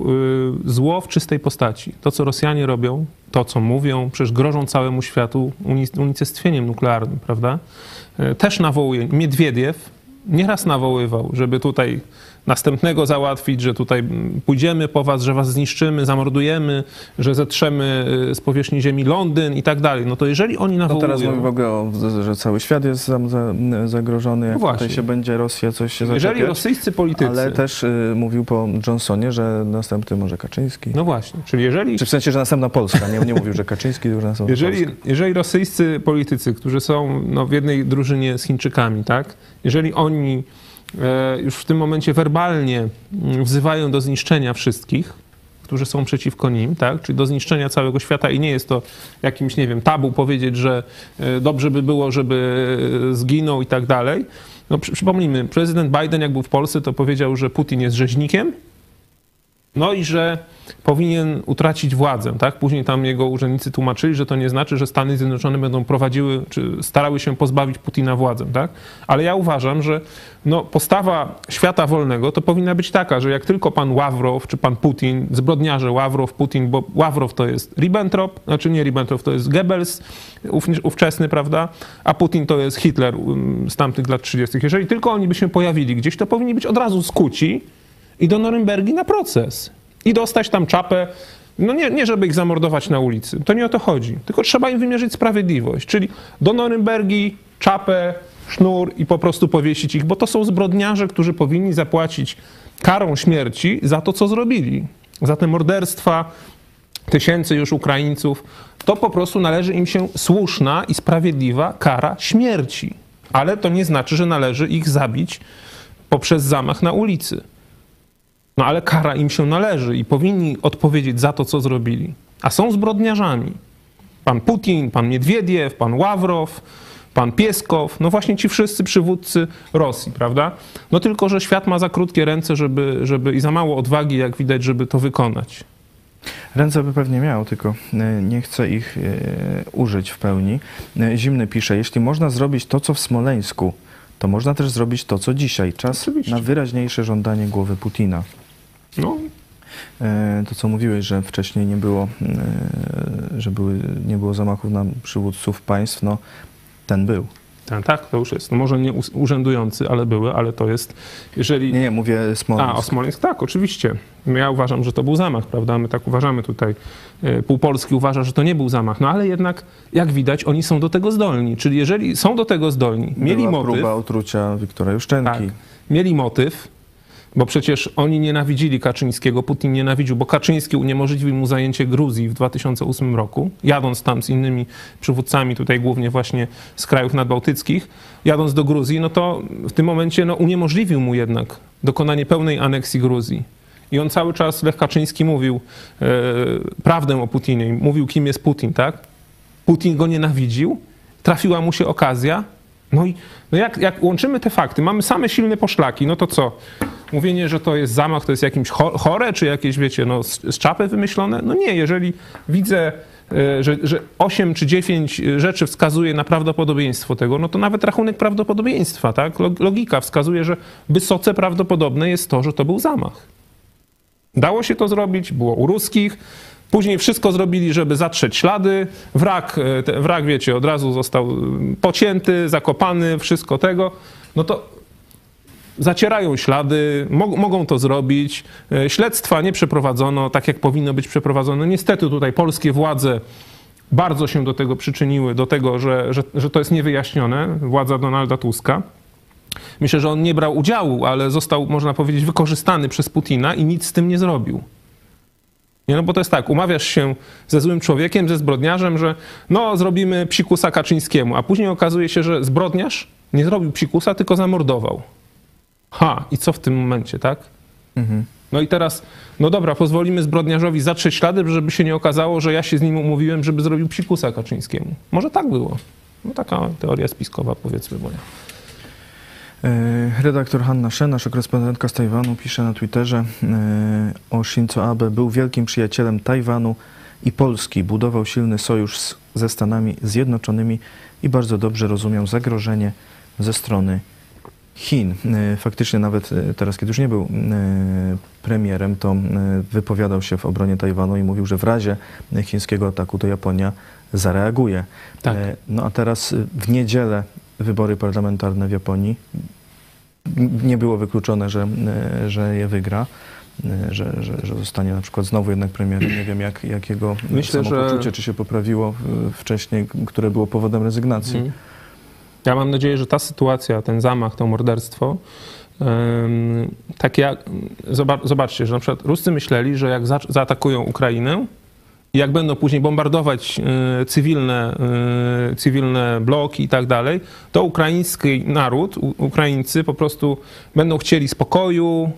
zło w czystej postaci. To, co Rosjanie robią, to, co mówią, przecież grożą całemu światu uni- unicestwieniem nuklearnym, prawda? Y, Też nawołuje, Miedwiediew nieraz nawoływał, żeby tutaj następnego załatwić, że tutaj pójdziemy po was, że was zniszczymy, zamordujemy, że zetrzemy y, z powierzchni ziemi Londyn i tak dalej. No to jeżeli oni No nawołują... teraz mówię w ogóle, o, że cały świat jest za, za, zagrożony, jak No właśnie. tutaj się będzie Rosja coś się jeżeli zaczepiać. rosyjscy politycy... Ale też y, mówił po Johnsonie, że następny może Kaczyński. No właśnie, czyli jeżeli... Czy w sensie, że następna Polska. Nie, nie mówił, że Kaczyński, tylko że następna *laughs* Jeżeli, Polska. jeżeli rosyjscy politycy, którzy są no, w jednej drużynie z Chińczykami, tak, jeżeli oni e, już w tym momencie werbalnie mm, wzywają do zniszczenia wszystkich, którzy są przeciwko nim, tak, czyli do zniszczenia całego świata i nie jest to jakimś, nie wiem, tabu powiedzieć, że e, dobrze by było, żeby e, zginął i tak dalej. No, przy, przypomnijmy, prezydent Biden, jak był w Polsce, to powiedział, że Putin jest rzeźnikiem, no i że powinien utracić władzę, tak? Później tam jego urzędnicy tłumaczyli, że to nie znaczy, że Stany Zjednoczone będą prowadziły, czy starały się pozbawić Putina władzę, tak? Ale ja uważam, że no, postawa świata wolnego to powinna być taka, że jak tylko pan Ławrow, czy pan Putin, zbrodniarze Ławrow, Putin, bo Ławrow to jest Ribbentrop, znaczy nie Ribbentrop, to jest Goebbels ów, ówczesny, prawda? A Putin to jest Hitler um, z tamtych lat 30. Jeżeli tylko oni by się pojawili gdzieś, to powinni być od razu skuci i do Norymbergi na proces. I dostać tam czapę. No nie, nie, żeby ich zamordować na ulicy. To nie o to chodzi. Tylko trzeba im wymierzyć sprawiedliwość. Czyli do Norymbergi czapę, sznur i po prostu powiesić ich, bo to są zbrodniarze, którzy powinni zapłacić karą śmierci za to, co zrobili. Za te morderstwa tysięcy już Ukraińców. To po prostu należy im się słuszna i sprawiedliwa kara śmierci. Ale to nie znaczy, że należy ich zabić poprzez zamach na ulicy. No ale kara im się należy i powinni odpowiedzieć za to, co zrobili. A są zbrodniarzami. Pan Putin, pan Miedwiediew, pan Ławrow, pan Pieskow, no właśnie ci wszyscy przywódcy Rosji, prawda? No tylko, że świat ma za krótkie ręce, żeby, żeby i za mało odwagi, jak widać, żeby to wykonać. Ręce by pewnie miał, tylko e, nie chce ich e, użyć w pełni. E, Zimny pisze, jeśli można zrobić to, co w Smoleńsku, to można też zrobić to, co dzisiaj. Czas Oczywiście. na wyraźniejsze żądanie głowy Putina. No, E, To, co mówiłeś, że wcześniej nie było, e, że były, nie było zamachów na przywódców państw, no ten był. Tak, tak, to już jest. No może nie urzędujący, ale były, ale to jest, jeżeli... Nie, nie, mówię Smoleńsk. A, o Smoleńsk, tak, oczywiście. Ja uważam, że to był zamach, prawda? My tak uważamy tutaj. E, Pół Polski uważa, że to nie był zamach, no ale jednak, jak widać, oni są do tego zdolni. Czyli jeżeli są do tego zdolni, mieli Była motyw, próba otrucia Wiktora Juszczenki. tak, mieli motyw, bo przecież oni nienawidzili Kaczyńskiego, Putin nienawidził, bo Kaczyński uniemożliwił mu zajęcie Gruzji w 2008 roku, jadąc tam z innymi przywódcami, tutaj głównie właśnie z krajów nadbałtyckich, jadąc do Gruzji, no to w tym momencie no, uniemożliwił mu jednak dokonanie pełnej aneksji Gruzji. I on cały czas, Lech Kaczyński mówił e, prawdę o Putinie, mówił kim jest Putin, tak? Putin go nienawidził, trafiła mu się okazja. No i no jak, jak łączymy te fakty, mamy same silne poszlaki, no to co? Mówienie, że to jest zamach, to jest jakimś cho- chore, czy jakieś, wiecie, no, z, z czapy wymyślone? No nie, jeżeli widzę, e, że, że 8 czy 9 rzeczy wskazuje na prawdopodobieństwo tego, no to nawet rachunek prawdopodobieństwa, tak? Log- Logika wskazuje, że wysoce prawdopodobne jest to, że to był zamach. Dało się to zrobić, było u ruskich. Później wszystko zrobili, żeby zatrzeć ślady. Wrak, e, wrak wiecie, od razu został y, pocięty, zakopany, wszystko tego. No to zacierają ślady, mog- mogą to zrobić. E, Śledztwa nie przeprowadzono tak, jak powinno być przeprowadzone. Niestety tutaj polskie władze bardzo się do tego przyczyniły, do tego, że, że, że to jest niewyjaśnione, władza Donalda Tuska. Myślę, że on nie brał udziału, ale został, można powiedzieć, wykorzystany przez Putina i nic z tym nie zrobił. Nie, no bo to jest tak, umawiasz się ze złym człowiekiem, ze zbrodniarzem, że no zrobimy psikusa Kaczyńskiemu, a później okazuje się, że zbrodniarz nie zrobił psikusa, tylko zamordował. Ha, i co w tym momencie, tak? Mhm. No i teraz, no dobra, pozwolimy zbrodniarzowi zatrzeć ślady, żeby się nie okazało, że ja się z nim umówiłem, żeby zrobił psikusa Kaczyńskiemu. Może tak było. No taka teoria spiskowa, powiedzmy moja. E, Redaktor Hanna Shen, nasza korespondentka z Tajwanu, pisze na Twitterze e, o Shinzo Abe. Był wielkim przyjacielem Tajwanu i Polski. Budował silny sojusz z, ze Stanami Zjednoczonymi i bardzo dobrze rozumiał zagrożenie ze strony Chin. E, Faktycznie nawet teraz, kiedy już nie był premierem, to wypowiadał się w obronie Tajwanu i mówił, że w razie chińskiego ataku to Japonia zareaguje. Tak. No a teraz w niedzielę wybory parlamentarne w Japonii. Nie było wykluczone, że, że je wygra, że, że, że zostanie na przykład znowu jednak premierem. Nie wiem, jak, jak jego Myślę, samopoczucie, że- czy się poprawiło e, wcześniej, które było powodem rezygnacji. Mhm. Ja mam nadzieję, że ta sytuacja, ten zamach, to morderstwo, tak jak, zobacz, zobaczcie, że na przykład Ruscy myśleli, że jak za, zaatakują Ukrainę jak będą później bombardować e, cywilne, e, cywilne bloki i tak dalej, to ukraiński naród, Ukraińcy po prostu będą chcieli spokoju,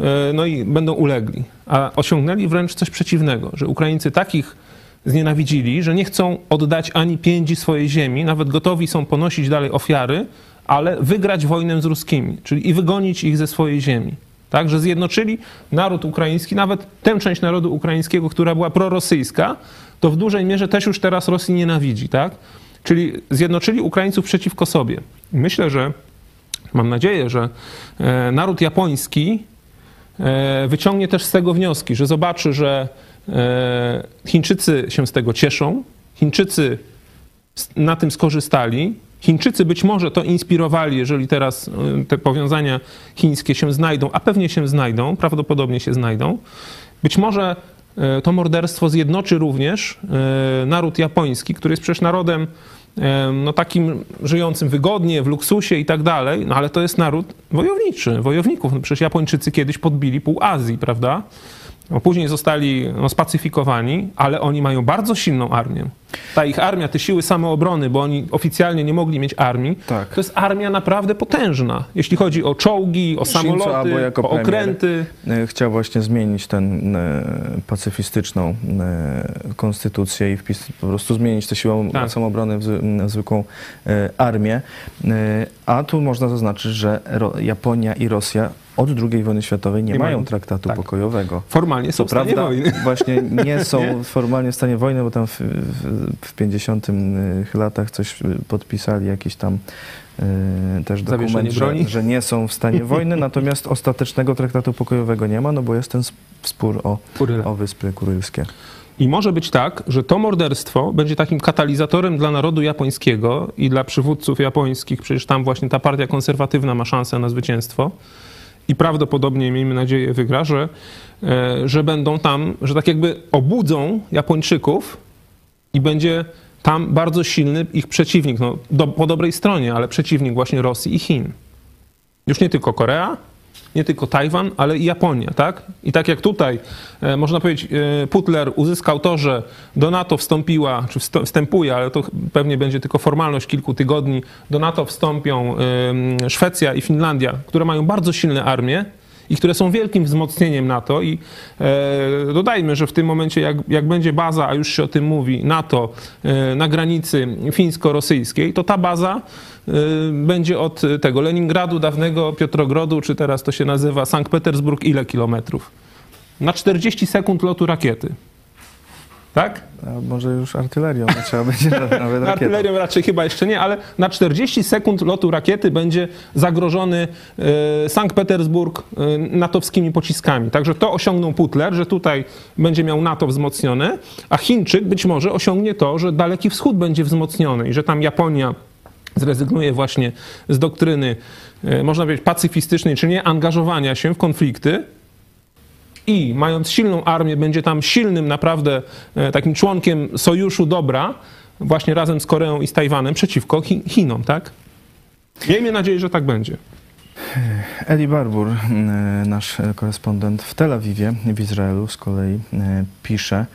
e, no i będą ulegli. A osiągnęli wręcz coś przeciwnego, że Ukraińcy takich znienawidzili, że nie chcą oddać ani pięci swojej ziemi, nawet gotowi są ponosić dalej ofiary, ale wygrać wojnę z ruskimi, czyli i wygonić ich ze swojej ziemi. Tak, że zjednoczyli naród ukraiński, nawet tę część narodu ukraińskiego, która była prorosyjska, to w dużej mierze też już teraz Rosji nienawidzi, tak? Czyli zjednoczyli Ukraińców przeciwko sobie. Myślę, że mam nadzieję, że e, naród japoński e, wyciągnie też z tego wnioski, że zobaczy, że e, Chińczycy się z tego cieszą, Chińczycy na tym skorzystali. Chińczycy być może to inspirowali, jeżeli teraz e, te powiązania chińskie się znajdą, a pewnie się znajdą, prawdopodobnie się znajdą. Być może e, to morderstwo zjednoczy również e, naród japoński, który jest przecież narodem no, takim żyjącym wygodnie, w luksusie i tak dalej, no ale to jest naród wojowniczy, wojowników. No, przecież Japończycy kiedyś podbili pół Azji, prawda? No, później zostali no, spacyfikowani, ale oni mają bardzo silną armię. Ta ich armia, te siły samoobrony, bo oni oficjalnie nie mogli mieć armii, Tak. to jest armia naprawdę potężna, jeśli chodzi o czołgi, o Shinzo samoloty, jako o okręty. E, Chciał właśnie zmienić tę pacyfistyczną e, konstytucję i wpis, po prostu zmienić tę siłą Tak. samoobrony w, na zwykłą e, armię. E, A tu można zaznaczyć, że Japonia i Rosja od II wojny światowej nie, Nie mają traktatu Tak. pokojowego. Formalnie są Co w stanie prawda wojny. *laughs* właśnie nie są formalnie w stanie wojny, bo tam w, w, w 50 latach coś y, podpisali, jakiś tam y, też dokument, że, że nie są w stanie wojny, *laughs* natomiast ostatecznego traktatu pokojowego nie ma, no bo jest ten sp- spór o, Kuryle. o Wyspy Kurylskie. I może być tak, że to morderstwo będzie takim katalizatorem dla narodu japońskiego i dla przywódców japońskich. Przecież tam właśnie ta partia konserwatywna ma szansę na zwycięstwo. I prawdopodobnie, miejmy nadzieję, wygra, że, e, że będą tam, że tak jakby obudzą Japończyków i będzie tam bardzo silny ich przeciwnik. No, do, po dobrej stronie, ale przeciwnik właśnie Rosji i Chin. Już nie tylko Korea, nie tylko Tajwan, ale i Japonia, tak? I tak jak tutaj, e, można powiedzieć, e, Putler uzyskał to, że do NATO wstąpiła, czy wstępuje, ale to pewnie będzie tylko formalność kilku tygodni, do NATO wstąpią Szwecja i Finlandia, które mają bardzo silne armie, i które są wielkim wzmocnieniem NATO. I e, dodajmy, że w tym momencie, jak, jak będzie baza, a już się o tym mówi, NATO e, na granicy fińsko-rosyjskiej, to ta baza e, będzie od tego Leningradu, dawnego Piotrogrodu, czy teraz to się nazywa Sankt Petersburg, ile kilometrów? Na 40 sekund lotu rakiety. Tak? A może już artylerią trzeba będzie nawet. *laughs* Artylerią raczej chyba jeszcze nie, ale na 40 sekund lotu rakiety będzie zagrożony e, Sankt Petersburg e, natowskimi pociskami. Także to osiągnął Putler, że tutaj będzie miał NATO wzmocnione, a Chińczyk być może osiągnie to, że Daleki Wschód będzie wzmocniony i że tam Japonia zrezygnuje właśnie z doktryny, e, można powiedzieć, pacyfistycznej, czy nie angażowania się w konflikty, i mając silną armię, będzie tam silnym naprawdę e, takim członkiem sojuszu dobra, właśnie razem z Koreą i z Tajwanem przeciwko Chi- Chinom, tak? Miejmy nadzieję, że tak będzie. Eli Barbur, y, nasz korespondent w Tel Awiwie, w Izraelu, z kolei y, pisze,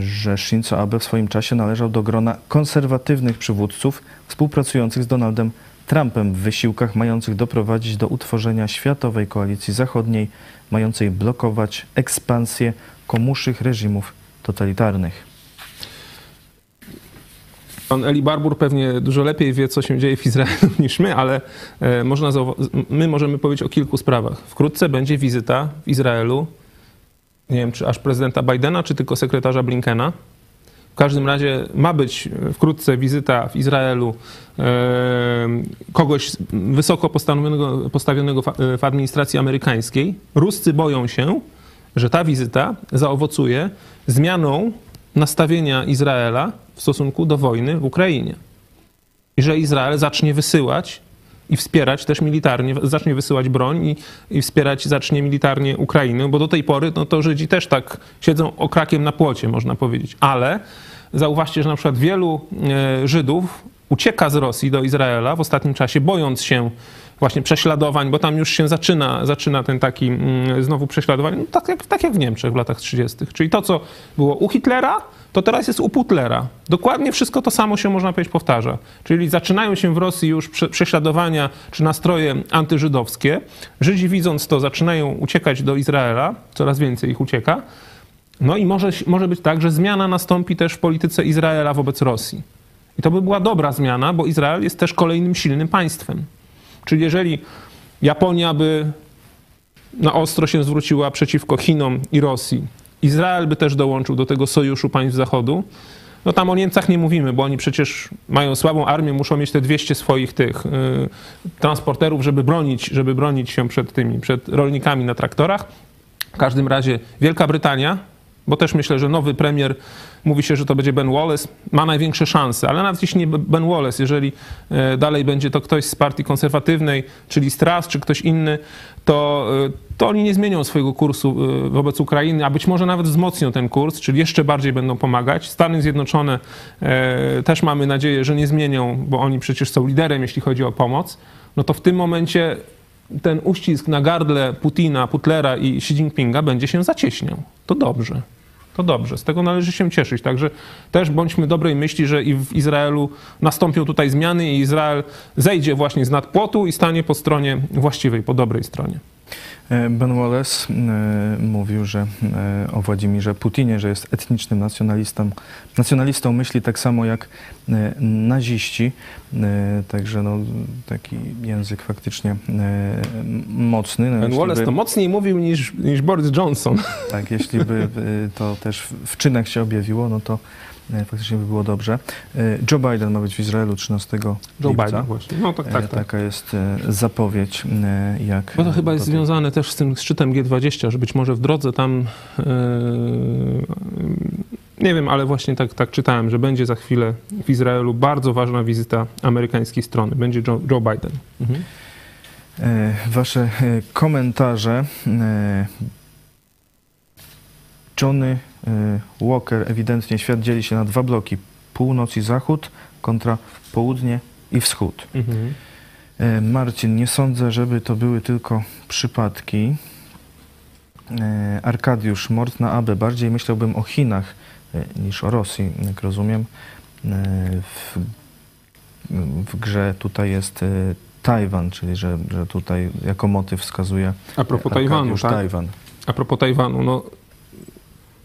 że Shinzo Abe w swoim czasie należał do grona konserwatywnych przywódców współpracujących z Donaldem Trumpem w wysiłkach mających doprowadzić do utworzenia światowej koalicji zachodniej, mającej blokować ekspansję komuszych reżimów totalitarnych. Pan Eli Barbur pewnie dużo lepiej wie, co się dzieje w Izraelu *laughs* niż my, ale e, można my możemy powiedzieć o kilku sprawach. Wkrótce będzie wizyta w Izraelu, nie wiem, czy aż prezydenta Bidena, czy tylko sekretarza Blinkena. W każdym razie ma być wkrótce wizyta w Izraelu kogoś wysoko postawionego, postawionego w administracji amerykańskiej. Ruscy boją się, że ta wizyta zaowocuje zmianą nastawienia Izraela w stosunku do wojny w Ukrainie. I że Izrael zacznie wysyłać i wspierać też militarnie, zacznie wysyłać broń i, i wspierać zacznie militarnie Ukrainę, bo do tej pory no to Żydzi też tak siedzą okrakiem na płocie, można powiedzieć. Ale zauważcie, że na przykład wielu e, Żydów ucieka z Rosji do Izraela w ostatnim czasie, bojąc się właśnie prześladowań, bo tam już się zaczyna, zaczyna ten taki mm, znowu prześladowanie, no, tak, jak, tak jak w Niemczech w latach 30. Czyli to, co było u Hitlera, to teraz jest u Putlera. Dokładnie wszystko to samo się, można powiedzieć, powtarza. Czyli zaczynają się w Rosji już prze, prześladowania czy nastroje antyżydowskie. Żydzi widząc to zaczynają uciekać do Izraela, coraz więcej ich ucieka. No i może, może być tak, że zmiana nastąpi też w polityce Izraela wobec Rosji. I to by była dobra zmiana, bo Izrael jest też kolejnym silnym państwem. Czyli jeżeli Japonia by na ostro się zwróciła przeciwko Chinom i Rosji, Izrael by też dołączył do tego sojuszu państw Zachodu, no tam o Niemcach nie mówimy, bo oni przecież mają słabą armię, muszą mieć te 200 swoich tych y, transporterów, żeby bronić, żeby bronić się przed tymi, przed rolnikami na traktorach. W każdym razie Wielka Brytania, bo też myślę, że nowy premier, mówi się, że to będzie Ben Wallace, ma największe szanse, ale nawet jeśli nie Ben Wallace, jeżeli e, dalej będzie to ktoś z partii konserwatywnej, czyli Strass, czy ktoś inny, to, e, to oni nie zmienią swojego kursu e, wobec Ukrainy, a być może nawet wzmocnią ten kurs, czyli jeszcze bardziej będą pomagać. Stany Zjednoczone też mamy nadzieję, że nie zmienią, bo oni przecież są liderem, jeśli chodzi o pomoc. No to w tym momencie ten uścisk na gardle Putina, Putlera i Xi Jinpinga będzie się zacieśniał. To dobrze. To dobrze, z tego należy się cieszyć. Także też bądźmy dobrej myśli, że i w Izraelu nastąpią tutaj zmiany i Izrael zejdzie właśnie z nadpłotu i stanie po stronie właściwej, po dobrej stronie. E, Ben Wallace e, mówił, że e, o Władimirze Putinie, że jest etnicznym nacjonalistą, nacjonalistą myśli tak samo jak naziści. Także no, taki język faktycznie mocny. No, Ben Wallace by- to mocniej mówił niż, niż Boris Johnson. Tak, jeśli by to też w- czynach się objawiło, no to faktycznie by było dobrze. Y, Joe Biden ma być w Izraelu 13 Joe lipca. Biden właśnie. No tak, E, tak, tak. Taka jest zapowiedź, jak... Bo to chyba jest związane też z tym szczytem G20, że być może w drodze tam, e, nie wiem, ale właśnie tak, tak czytałem, że będzie za chwilę w Izraelu bardzo ważna wizyta amerykańskiej strony. Będzie Joe, Joe Biden. Mhm. E, Wasze e, komentarze. Johnny e, Walker, ewidentnie świat dzieli się na dwa bloki. Północ i zachód kontra południe i wschód. Mhm. E, Marcin, nie sądzę, żeby to były tylko przypadki. E, Arkadiusz, mord na Abę. Bardziej myślałbym o Chinach niż o Rosji, jak rozumiem. W, w grze tutaj jest Tajwan, czyli że, że tutaj jako motyw wskazuje A propos Tajwanu, Arkadiusz tak? Tajwan. A propos Tajwanu, no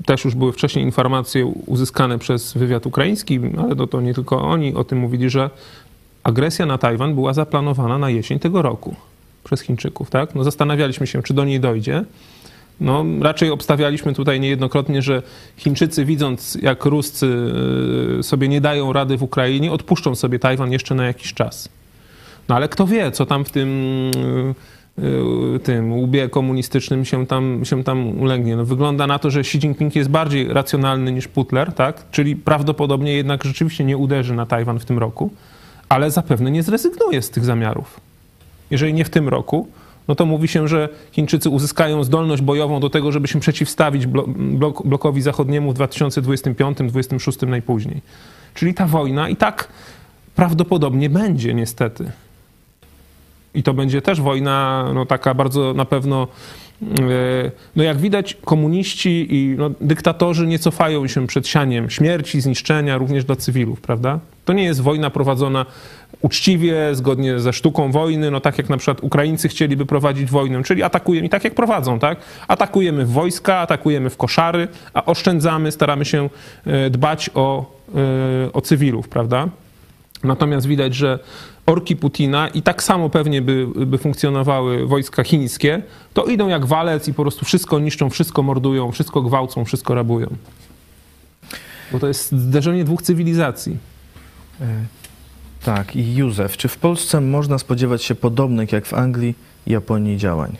też już były wcześniej informacje uzyskane przez wywiad ukraiński, ale to, to nie tylko oni o tym mówili, że agresja na Tajwan była zaplanowana na jesień tego roku przez Chińczyków, tak? No zastanawialiśmy się, czy do niej dojdzie. No, raczej obstawialiśmy tutaj niejednokrotnie, że Chińczycy, widząc jak Ruscy y, sobie nie dają rady w Ukrainie, odpuszczą sobie Tajwan jeszcze na jakiś czas. No ale kto wie, co tam w tym, tym łbie komunistycznym się tam, się tam ulegnie. No, wygląda na to, że Xi Jinping jest bardziej racjonalny niż Putler, tak? czyli prawdopodobnie jednak rzeczywiście nie uderzy na Tajwan w tym roku, ale zapewne nie zrezygnuje z tych zamiarów. Jeżeli nie w tym roku, no to mówi się, że Chińczycy uzyskają zdolność bojową do tego, żeby się przeciwstawić blo- blok, blokowi zachodniemu w 2025-2026 najpóźniej. Czyli ta wojna i tak prawdopodobnie będzie niestety. I to będzie też wojna, no taka bardzo na pewno, e, no jak widać, komuniści i no, dyktatorzy nie cofają się przed sianiem śmierci, zniszczenia również dla cywilów, prawda? To nie jest wojna prowadzona uczciwie, zgodnie ze sztuką wojny, no tak jak na przykład Ukraińcy chcieliby prowadzić wojnę, czyli atakujemy, i tak jak prowadzą, tak? Atakujemy w wojska, atakujemy w koszary, a oszczędzamy, staramy się e, dbać o, e, o cywilów, prawda? Natomiast widać, że orki Putina i tak samo pewnie by, by funkcjonowały wojska chińskie, to idą jak walec i po prostu wszystko niszczą, wszystko mordują, wszystko gwałcą, wszystko rabują. Bo to jest zderzenie dwóch cywilizacji. E, Tak, i Józef, czy w Polsce można spodziewać się podobnych jak w Anglii i Japonii działań?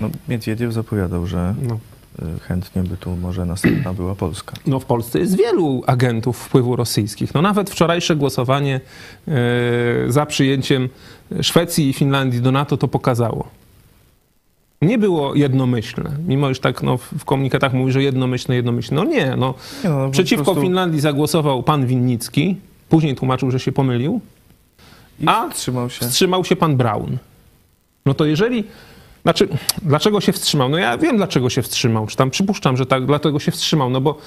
No, Miedwiediew zapowiadał, że No. Y, chętnie by tu może następna była Polska. no w Polsce jest wielu agentów wpływu rosyjskich. No nawet wczorajsze głosowanie e, za przyjęciem Szwecji i Finlandii do NATO to pokazało. Nie było jednomyślne, mimo iż tak no, w komunikatach mówi, że jednomyślne, jednomyślne. No nie, no Nie, no, po Przeciwko prostu- Finlandii zagłosował pan Winnicki. Później tłumaczył, że się pomylił. I A wstrzymał się. Wstrzymał się pan Braun. No to jeżeli. Znaczy, dlaczego się wstrzymał? No ja wiem, dlaczego się wstrzymał. Czy tam przypuszczam, że tak, dlatego się wstrzymał. No bo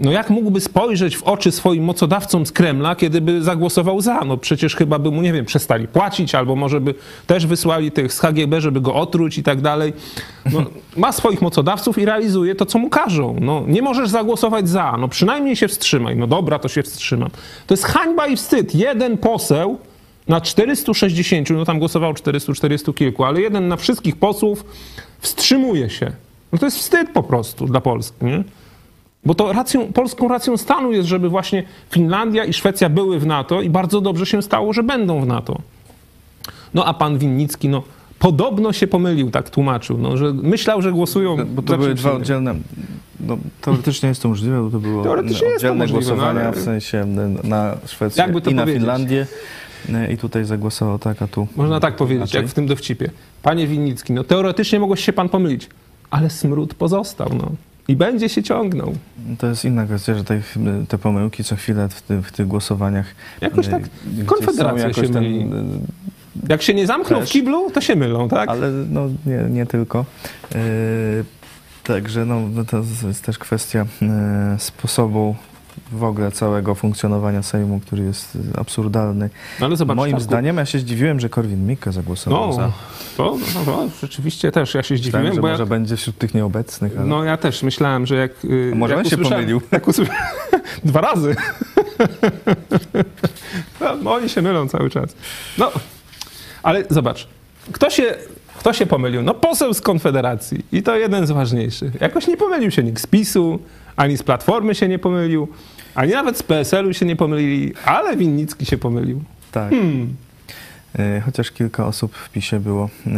no jak mógłby spojrzeć w oczy swoim mocodawcom z Kremla, kiedy by zagłosował za? No przecież chyba by mu, nie wiem, przestali płacić, albo może by też wysłali tych z KGB, żeby go otruć i tak dalej. No, ma swoich mocodawców i realizuje to, co mu każą. No, nie możesz zagłosować za, no przynajmniej się wstrzymaj. No dobra, to się wstrzymam. To jest hańba i wstyd. Jeden poseł na 460, no tam głosowało 400, 400 kilku, ale jeden na wszystkich posłów wstrzymuje się. No to jest wstyd po prostu dla Polski, nie? Bo to racją, polską racją stanu jest, żeby właśnie Finlandia i Szwecja były w NATO i bardzo dobrze się stało, że będą w NATO. No a pan Winnicki, no podobno się pomylił, tak tłumaczył, no, że myślał, że głosują Bo to były dwa oddzielne. No, teoretycznie jest to możliwe, bo to było Teoretycznie jest to oddzielne możliwe, no, głosowania ale- w sensie na Szwecję i na powiedzieć? Finlandię. Y, I tutaj zagłosował tak, a tu. Można tak powiedzieć, jak w tym dowcipie. Panie Winnicki, no teoretycznie mogłeś się pan pomylić, ale smród pozostał, no. I będzie się ciągnął. To jest inna kwestia, że te, te pomyłki co chwilę w, ty, w tych głosowaniach. Jakoś y, tak Konfederacja się ten, myli. y, Jak się nie zamkną Też. w kiblu, to się mylą, tak? Ale no, nie, nie tylko. Yy, także no, no to jest też kwestia yy, sposobu w ogóle całego funkcjonowania Sejmu, który jest absurdalny. No ale zobacz, Moim Czarku, zdaniem ja się zdziwiłem, że Korwin-Mikke zagłosował No, za. to, no, to rzeczywiście też ja się Myślałem, zdziwiłem, że bo może jak, będzie wśród tych nieobecnych, ale... no ja też myślałem, że jak... y, A może jak on się pomylił? Jak usłyszałem, *laughs* dwa razy. *laughs* no, oni się mylą cały czas. No, ale zobacz, kto się, kto się pomylił? No poseł z Konfederacji i to jeden z ważniejszych. Jakoś nie pomylił się nikt z PiSu, ani z Platformy się nie pomylił, ani nawet z PSL-u się nie pomylili, ale Winnicki się pomylił. Tak. Hmm. Y, Chociaż kilka osób w PiSie było y,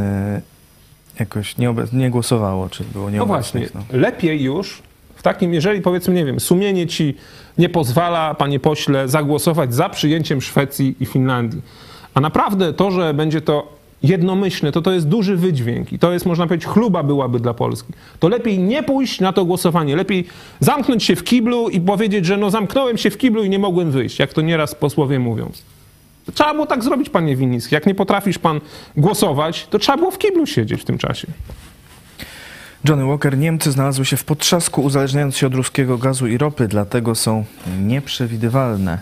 jakoś nieobe- nie głosowało, czy było No właśnie, nieobecnych. No. lepiej już w takim, jeżeli powiedzmy, nie wiem, sumienie ci nie pozwala, panie pośle, zagłosować za przyjęciem Szwecji i Finlandii. A naprawdę to, że będzie to jednomyślne, to to jest duży wydźwięk i to jest, można powiedzieć, chluba byłaby dla Polski. To lepiej nie pójść na to głosowanie, lepiej zamknąć się w kiblu i powiedzieć, że no zamknąłem się w kiblu i nie mogłem wyjść, jak to nieraz posłowie mówią. Trzeba było tak zrobić, panie Winnicki. Jak nie potrafisz pan głosować, to trzeba było w kiblu siedzieć w tym czasie. Johnny Walker, Niemcy znalazły się w potrzasku uzależniając się od ruskiego gazu i ropy, dlatego są nieprzewidywalne.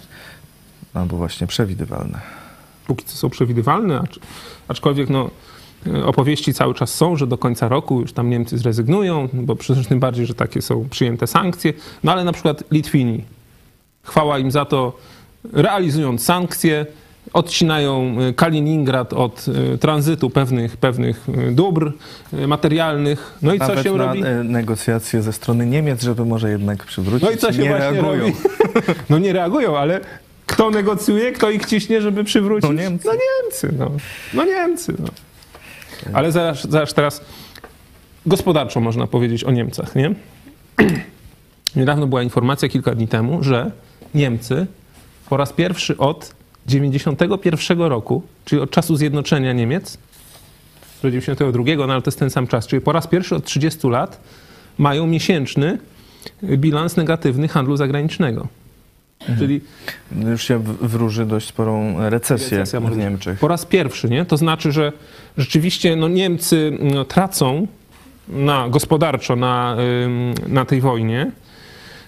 Albo właśnie przewidywalne. Póki co są przewidywalne, acz, aczkolwiek no, e, opowieści cały czas są, że do końca roku już tam Niemcy zrezygnują, bo przecież tym bardziej, że takie są przyjęte sankcje. No ale na przykład Litwini, chwała im za to, realizując sankcje, odcinają e, Kaliningrad od e, tranzytu pewnych, pewnych dóbr materialnych. No i co Nawet się na robi? negocjacje ze strony Niemiec, żeby może jednak przywrócić. No i co się nie właśnie reagują. robi? *laughs* No nie reagują, ale kto negocjuje, kto ich ciśnie, żeby przywrócić? No Niemcy. No Niemcy, no. No Niemcy, no. Ale zaraz, zaraz teraz gospodarczo można powiedzieć o Niemcach, nie? *clears throat* Niedawno była informacja, kilka dni temu, że Niemcy po raz pierwszy od 91 roku, czyli od czasu zjednoczenia Niemiec, do 92, no ale to jest ten sam czas, czyli po raz pierwszy od 30 lat mają miesięczny bilans negatywny handlu zagranicznego. Czyli Już się wróży dość sporą recesję, Recesja w. Niemczech. po raz pierwszy, nie? To znaczy, że rzeczywiście no, Niemcy no, tracą na, gospodarczo na, na tej wojnie,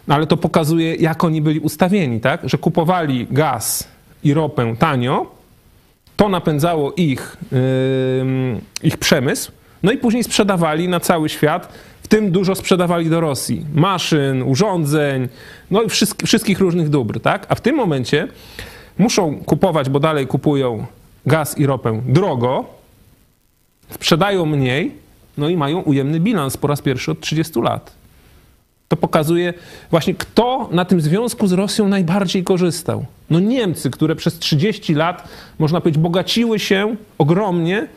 no, ale to pokazuje, jak oni byli ustawieni, tak? Że kupowali gaz i ropę tanio, to napędzało ich, ich przemysł, no i później sprzedawali na cały świat, w tym dużo sprzedawali do Rosji. Maszyn, urządzeń, no i wszystkich, wszystkich różnych dóbr, tak? A w tym momencie muszą kupować, bo dalej kupują gaz i ropę drogo, sprzedają mniej, no i mają ujemny bilans po raz pierwszy od 30 lat. To pokazuje właśnie, kto na tym związku z Rosją najbardziej korzystał. No Niemcy, które przez 30 lat, można powiedzieć, bogaciły się ogromnie,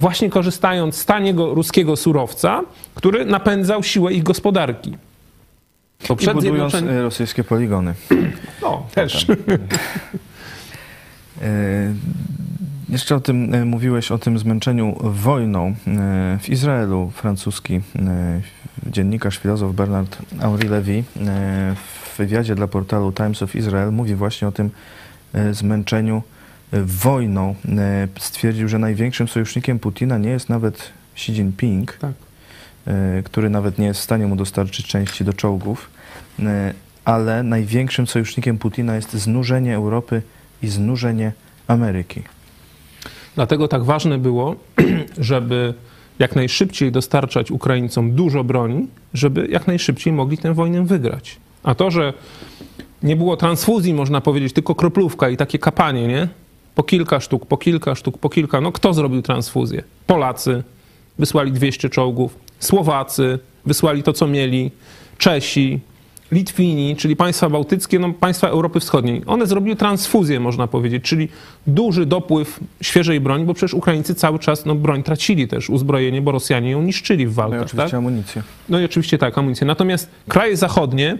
właśnie korzystając z taniego ruskiego surowca, który napędzał siłę ich gospodarki. To I budując e, rosyjskie poligony. No, też. E, Jeszcze o tym e, mówiłeś, o tym zmęczeniu wojną. W Izraelu francuski dziennikarz, filozof Bernard Henri Levy w wywiadzie dla portalu Times of Israel mówi właśnie o tym zmęczeniu wojną. E, Stwierdził, że największym sojusznikiem Putina nie jest nawet Xi Jinping, Tak. e, który nawet nie jest w stanie mu dostarczyć części do czołgów, e, ale największym sojusznikiem Putina jest znużenie Europy i znużenie Ameryki. Dlatego tak ważne było, *clears throat* żeby jak najszybciej dostarczać Ukraińcom dużo broni, żeby jak najszybciej mogli tę wojnę wygrać. A to, że nie było transfuzji, można powiedzieć, tylko kroplówka i takie kapanie, nie? Po kilka sztuk, po kilka sztuk, po kilka. No kto zrobił transfuzję? Polacy wysłali 200 czołgów, Słowacy wysłali to, co mieli, Czesi, Litwini, czyli państwa bałtyckie, no państwa Europy Wschodniej. One zrobiły transfuzję, można powiedzieć, czyli duży dopływ świeżej broni, bo przecież Ukraińcy cały czas no, broń tracili też, uzbrojenie, bo Rosjanie ją niszczyli w No i walkach. oczywiście tak? amunicję. No i oczywiście tak, amunicję. Natomiast kraje zachodnie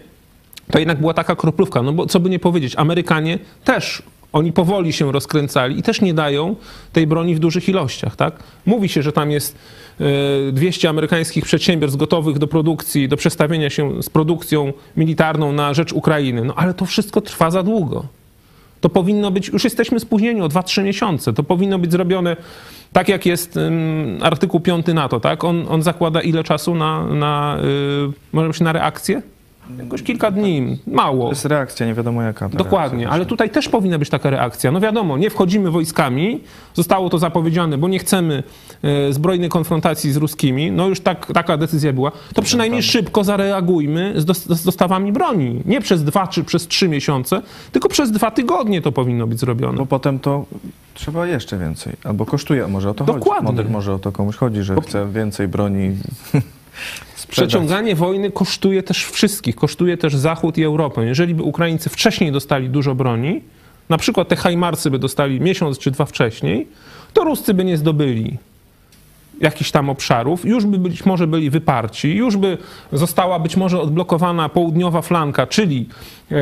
to jednak była taka kroplówka, no bo co by nie powiedzieć, Amerykanie też, oni powoli się rozkręcali i też nie dają tej broni w dużych ilościach, tak? Mówi się, że tam jest e, 200 amerykańskich przedsiębiorstw gotowych do produkcji, do przestawienia się z produkcją militarną na rzecz Ukrainy, no ale to wszystko trwa za długo. To powinno być, już jesteśmy spóźnieni o 2-3 miesiące. To powinno być zrobione tak, jak jest artykuł 5 NATO, tak? On, on zakłada ile czasu na, na, yy, na reakcję? Jakoś kilka dni, mało. To jest reakcja, nie wiadomo jaka. Dokładnie, reakcja. ale tutaj też powinna być taka reakcja. No wiadomo, nie wchodzimy wojskami, zostało to zapowiedziane, bo nie chcemy e, zbrojnej konfrontacji z ruskimi, no już tak, taka decyzja była, to przynajmniej szybko zareagujmy z, dos- z dostawami broni. Nie przez dwa czy przez trzy miesiące, tylko przez dwa tygodnie to powinno być zrobione. Bo potem to trzeba jeszcze więcej. Albo kosztuje, może o to Dokładnie. chodzi. Może, może o to komuś chodzi, że chce więcej broni *laughs* sprzedać. Przeciąganie wojny kosztuje też wszystkich, kosztuje też Zachód i Europę. Jeżeli by Ukraińcy wcześniej dostali dużo broni, na przykład te Hajmarsy by dostali miesiąc czy dwa wcześniej, to Ruscy by nie zdobyli jakichś tam obszarów, już by być może byli wyparci, już by została być może odblokowana południowa flanka, czyli e,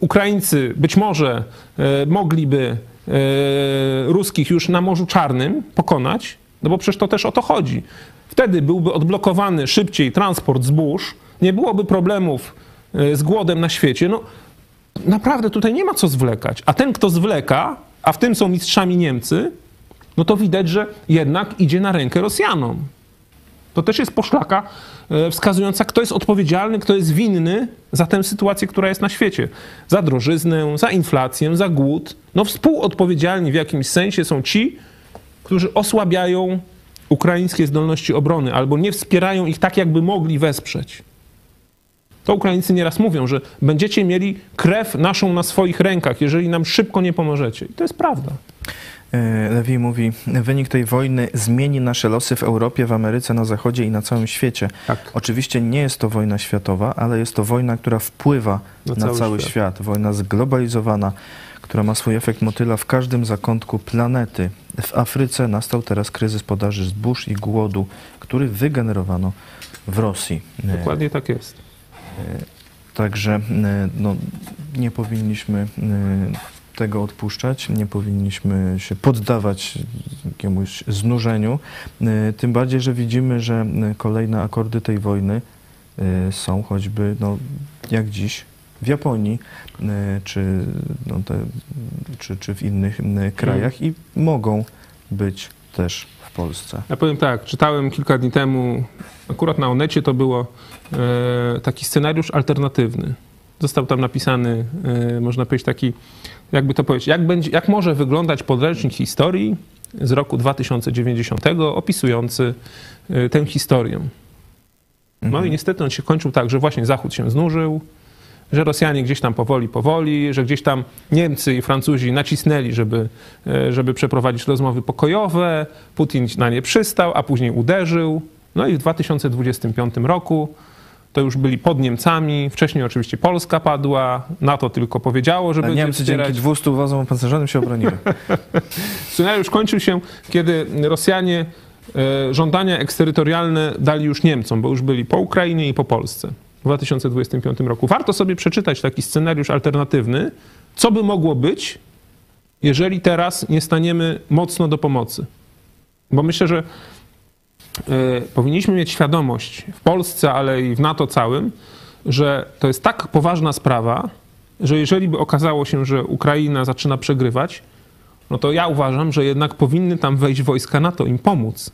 Ukraińcy być może e, mogliby e, ruskich już na Morzu Czarnym pokonać, no bo przecież to też o to chodzi. Wtedy byłby odblokowany szybciej transport zbóż, nie byłoby problemów e, z głodem na świecie. No, naprawdę tutaj nie ma co zwlekać. A ten, kto zwleka, a w tym są mistrzami Niemcy, no to widać, że jednak idzie na rękę Rosjanom. To też jest poszlaka e, wskazująca, kto jest odpowiedzialny, kto jest winny za tę sytuację, która jest na świecie. Za drożyznę, za inflację, za głód. No współodpowiedzialni w jakimś sensie są ci, którzy osłabiają ukraińskie zdolności obrony albo nie wspierają ich tak, jakby mogli wesprzeć. To Ukraińcy nieraz mówią, że będziecie mieli krew naszą na swoich rękach, jeżeli nam szybko nie pomożecie. I to jest prawda. E, Lewi mówi, wynik tej wojny zmieni nasze losy w Europie, w Ameryce, na Zachodzie i na całym świecie. Tak. Oczywiście nie jest to wojna światowa, ale jest to wojna, która wpływa Na na, cały cały, świat. świat. Wojna zglobalizowana, która ma swój efekt motyla w każdym zakątku planety. W Afryce nastał teraz kryzys podaży zbóż i głodu, który wygenerowano w Rosji. E, Dokładnie tak jest. Także e, no, nie powinniśmy e, tego odpuszczać, nie powinniśmy się poddawać jakiemuś znużeniu. E, Tym bardziej, że widzimy, że e, kolejne akordy tej wojny e, są choćby, no, jak dziś, w Japonii e, czy, no, te, czy, czy w innych krajach i mogą być też w Polsce. Ja powiem tak, czytałem kilka dni temu, akurat na Onecie to było e, taki scenariusz alternatywny. Został tam napisany, e, można powiedzieć, taki, jakby to powiedzieć, jak, będzie, jak może wyglądać podręcznik historii z roku 2090 opisujący tę historię. No i niestety on się kończył tak, że właśnie Zachód się znużył, że Rosjanie gdzieś tam powoli, powoli, że gdzieś tam Niemcy i Francuzi nacisnęli, żeby, e, żeby przeprowadzić rozmowy pokojowe. Putin na nie przystał, a później uderzył. No i w 2025 roku to już byli pod Niemcami. Wcześniej oczywiście Polska padła. NATO tylko powiedziało, że A będzie Niemcy wspierać. dzięki 200 wozom opancerzonym się obroniły. *laughs* Scenariusz kończył się, kiedy Rosjanie e, żądania eksterytorialne dali już Niemcom, bo już byli po Ukrainie i po Polsce w 2025 roku. Warto sobie przeczytać taki scenariusz alternatywny, co by mogło być, jeżeli teraz nie staniemy mocno do pomocy. Bo myślę, że e, powinniśmy mieć świadomość w Polsce, ale i w NATO całym, że to jest tak poważna sprawa, że jeżeli by okazało się, że Ukraina zaczyna przegrywać, no to ja uważam, że jednak powinny tam wejść wojska NATO, im pomóc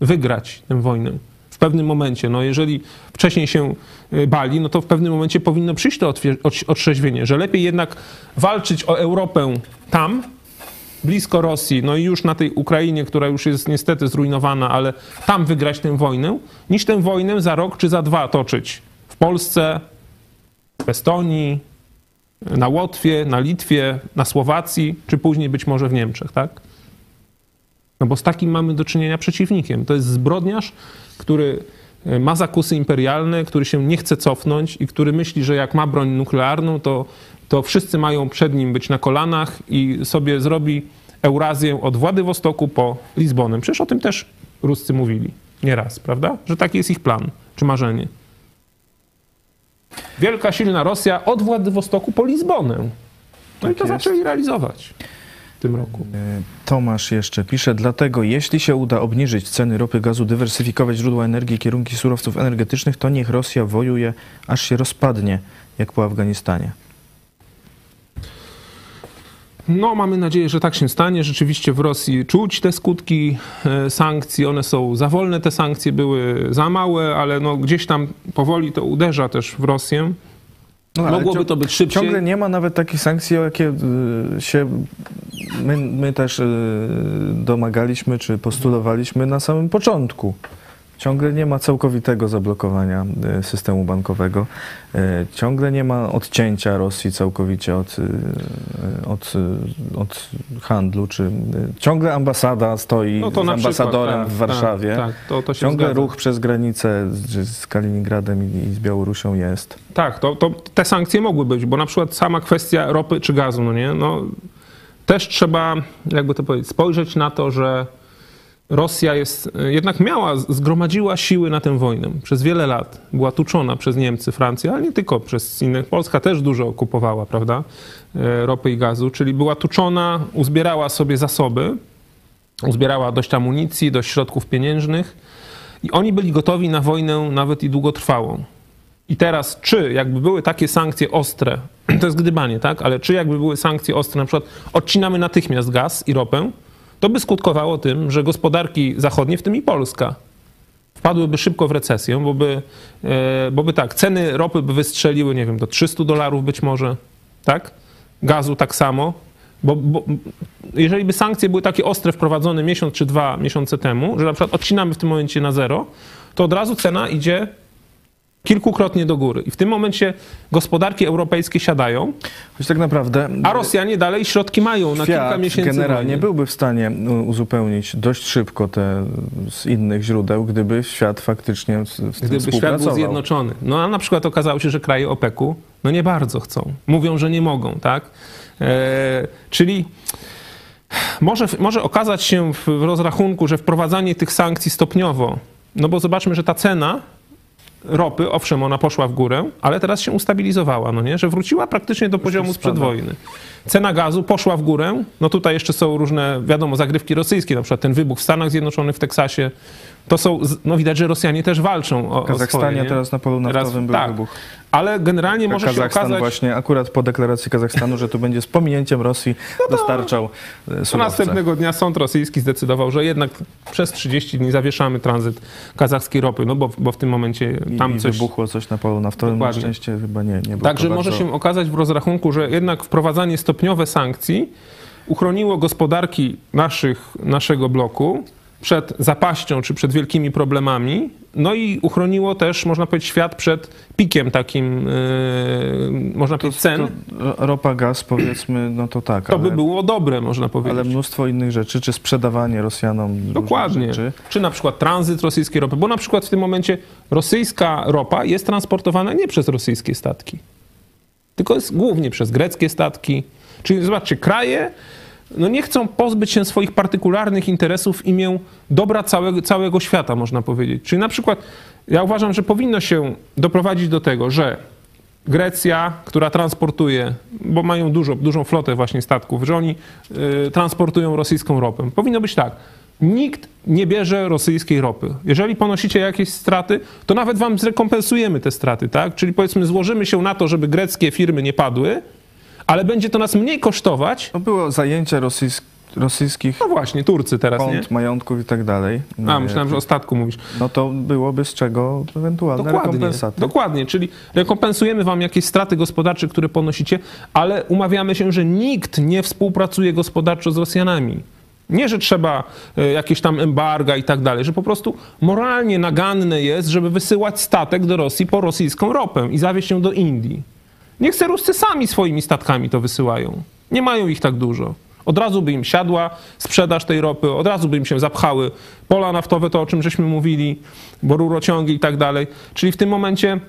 wygrać tę wojnę. Pewnym momencie, no jeżeli wcześniej się y, bali, no to w pewnym momencie powinno przyjść to otrzeźwienie, że lepiej jednak walczyć o Europę tam, blisko Rosji, no i już na tej Ukrainie, która już jest niestety zrujnowana, ale tam wygrać tę wojnę, niż tę wojnę za rok czy za dwa toczyć w Polsce, w Estonii, na Łotwie, na Litwie, na Słowacji, czy później być może w Niemczech, tak? No bo z takim mamy do czynienia przeciwnikiem. To jest zbrodniarz, który e, ma zakusy imperialne, który się nie chce cofnąć i który myśli, że jak ma broń nuklearną, to, to wszyscy mają przed nim być na kolanach i sobie zrobi Eurazję od Władywostoku po Lizbonę. Przecież o tym też Ruscy mówili nieraz, prawda? Że taki jest ich plan czy marzenie. Wielka, silna Rosja od Władywostoku po Lizbonę. No i Tak to jest. zaczęli realizować w tym roku. E, Tomasz jeszcze pisze, dlatego jeśli się uda obniżyć ceny ropy, gazu, dywersyfikować źródła energii, kierunki surowców energetycznych, to niech Rosja wojuje, aż się rozpadnie, jak po Afganistanie. No, mamy nadzieję, że tak się stanie. Rzeczywiście w Rosji czuć te skutki e, sankcji. One są za wolne, te sankcje były za małe, ale no, gdzieś tam powoli to uderza też w Rosję. No, Mogłoby to być szybciej. Ciągle nie ma nawet takich sankcji, o jakie y, się my, my też y, domagaliśmy czy postulowaliśmy na samym początku. Ciągle nie ma całkowitego zablokowania y, systemu bankowego. Y, Ciągle nie ma odcięcia Rosji całkowicie od, y, od, od handlu. Czy, ciągle ambasada stoi No z ambasadorem przykład, tak, w Warszawie. Tak, tak, to, to Ciągle zgadza. ruch przez granicę z, z Kaliningradem i, i z Białorusią jest. Tak, to, to te sankcje mogły być, bo na przykład sama kwestia ropy czy gazu, no nie, no też trzeba, jakby to powiedzieć, spojrzeć na to, że Rosja jest, jednak miała, zgromadziła siły na tę wojnę przez wiele lat. Była tuczona przez Niemcy, Francję, ale nie tylko przez innych. Polska też dużo okupowała, prawda, e, ropy i gazu, czyli była tuczona, uzbierała sobie zasoby, uzbierała dość amunicji, dość środków pieniężnych i oni byli gotowi na wojnę nawet i długotrwałą. I teraz, czy jakby były takie sankcje ostre, *clears throat* to jest gdybanie, tak? Ale czy jakby były sankcje ostre, na przykład odcinamy natychmiast gaz i ropę, to by skutkowało tym, że gospodarki zachodnie, w tym i Polska, wpadłyby szybko w recesję, bo by, e, bo by tak, ceny ropy by wystrzeliły, nie wiem, do 300 dolarów być może, tak? Gazu tak samo. Bo, bo jeżeli by sankcje były takie ostre wprowadzone miesiąc czy dwa miesiące temu, że na przykład odcinamy w tym momencie na zero, to od razu cena idzie kilkukrotnie do góry. I w tym momencie gospodarki europejskie siadają, Choć tak naprawdę a Rosjanie dalej środki mają na kilka miesięcy generalnie wojny. byłby w stanie uzupełnić dość szybko te z innych źródeł, gdyby świat faktycznie z, z tym Gdyby świat był zjednoczony. No a na przykład okazało się, że kraje OPEC-u no nie bardzo chcą. Mówią, że nie mogą, tak? E, czyli może, może okazać się w rozrachunku, że wprowadzanie tych sankcji stopniowo, no bo zobaczmy, że ta cena ropy, owszem, ona poszła w górę, ale teraz się ustabilizowała, no nie? Że wróciła praktycznie do poziomu sprzed wojny. Cena gazu poszła w górę, no tutaj jeszcze są różne, wiadomo, zagrywki rosyjskie, na przykład ten wybuch w Stanach Zjednoczonych, w Teksasie, to są, no widać, że Rosjanie też walczą o, W Kazachstanie o swoje, teraz na polu Teraz- naftowym był tak. wybuch. Ale generalnie może się Kazachstan okazać, właśnie akurat po deklaracji Kazachstanu, że tu będzie z pominięciem Rosji dostarczał e, surowce. następnego dnia sąd rosyjski zdecydował, że jednak przez 30 dni zawieszamy tranzyt kazachskiej ropy, no bo, bo w tym momencie I, tam i coś... wybuchło coś na polu naftowym. Na szczęście chyba nie, nie było Także może bardzo... się okazać w rozrachunku, że jednak wprowadzanie stopniowe sankcji uchroniło gospodarki naszych, naszego bloku przed zapaścią czy przed wielkimi problemami, no i uchroniło też, można powiedzieć, świat przed pikiem takim, yy, można powiedzieć, cen. To ropa, gaz powiedzmy, no to tak, To by ale, było dobre, można powiedzieć. ale mnóstwo innych rzeczy, czy sprzedawanie Rosjanom Dokładnie. rzeczy. Czy na przykład tranzyt rosyjskiej ropy, bo na przykład w tym momencie rosyjska ropa jest transportowana nie przez rosyjskie statki, tylko jest głównie przez greckie statki. Czyli zobaczcie, kraje no nie chcą pozbyć się swoich partykularnych interesów w imię dobra całego, całego świata, można powiedzieć. Czyli na przykład ja uważam, że powinno się doprowadzić do tego, że Grecja, która transportuje, bo mają dużo, dużą flotę właśnie statków, że oni y, transportują rosyjską ropę. Powinno być tak. Nikt nie bierze rosyjskiej ropy. Jeżeli ponosicie jakieś straty, to nawet wam zrekompensujemy te straty, tak? Czyli powiedzmy złożymy się na to, żeby greckie firmy nie padły, ale będzie to nas mniej kosztować. No było zajęcie rosyjsk, rosyjskich No właśnie, Turcy teraz, nie? kont, majątków i tak dalej. A, Nie, myślałem, że o statku mówisz. No to byłoby z czego ewentualne Dokładnie, rekompensaty. dokładnie, czyli rekompensujemy wam jakieś straty gospodarcze, które ponosicie, ale umawiamy się, że nikt nie współpracuje gospodarczo z Rosjanami. Nie, że trzeba e, jakieś tam embarga i tak dalej, że po prostu moralnie naganne jest, żeby wysyłać statek do Rosji po rosyjską ropę i zawieźć ją do Indii. Niech se Ruscy sami swoimi statkami to wysyłają. Nie mają ich tak dużo. Od razu by im siadła sprzedaż tej ropy, od razu by im się zapchały pola naftowe, to o czym żeśmy mówili, bo rurociągi i tak dalej. Czyli w tym momencie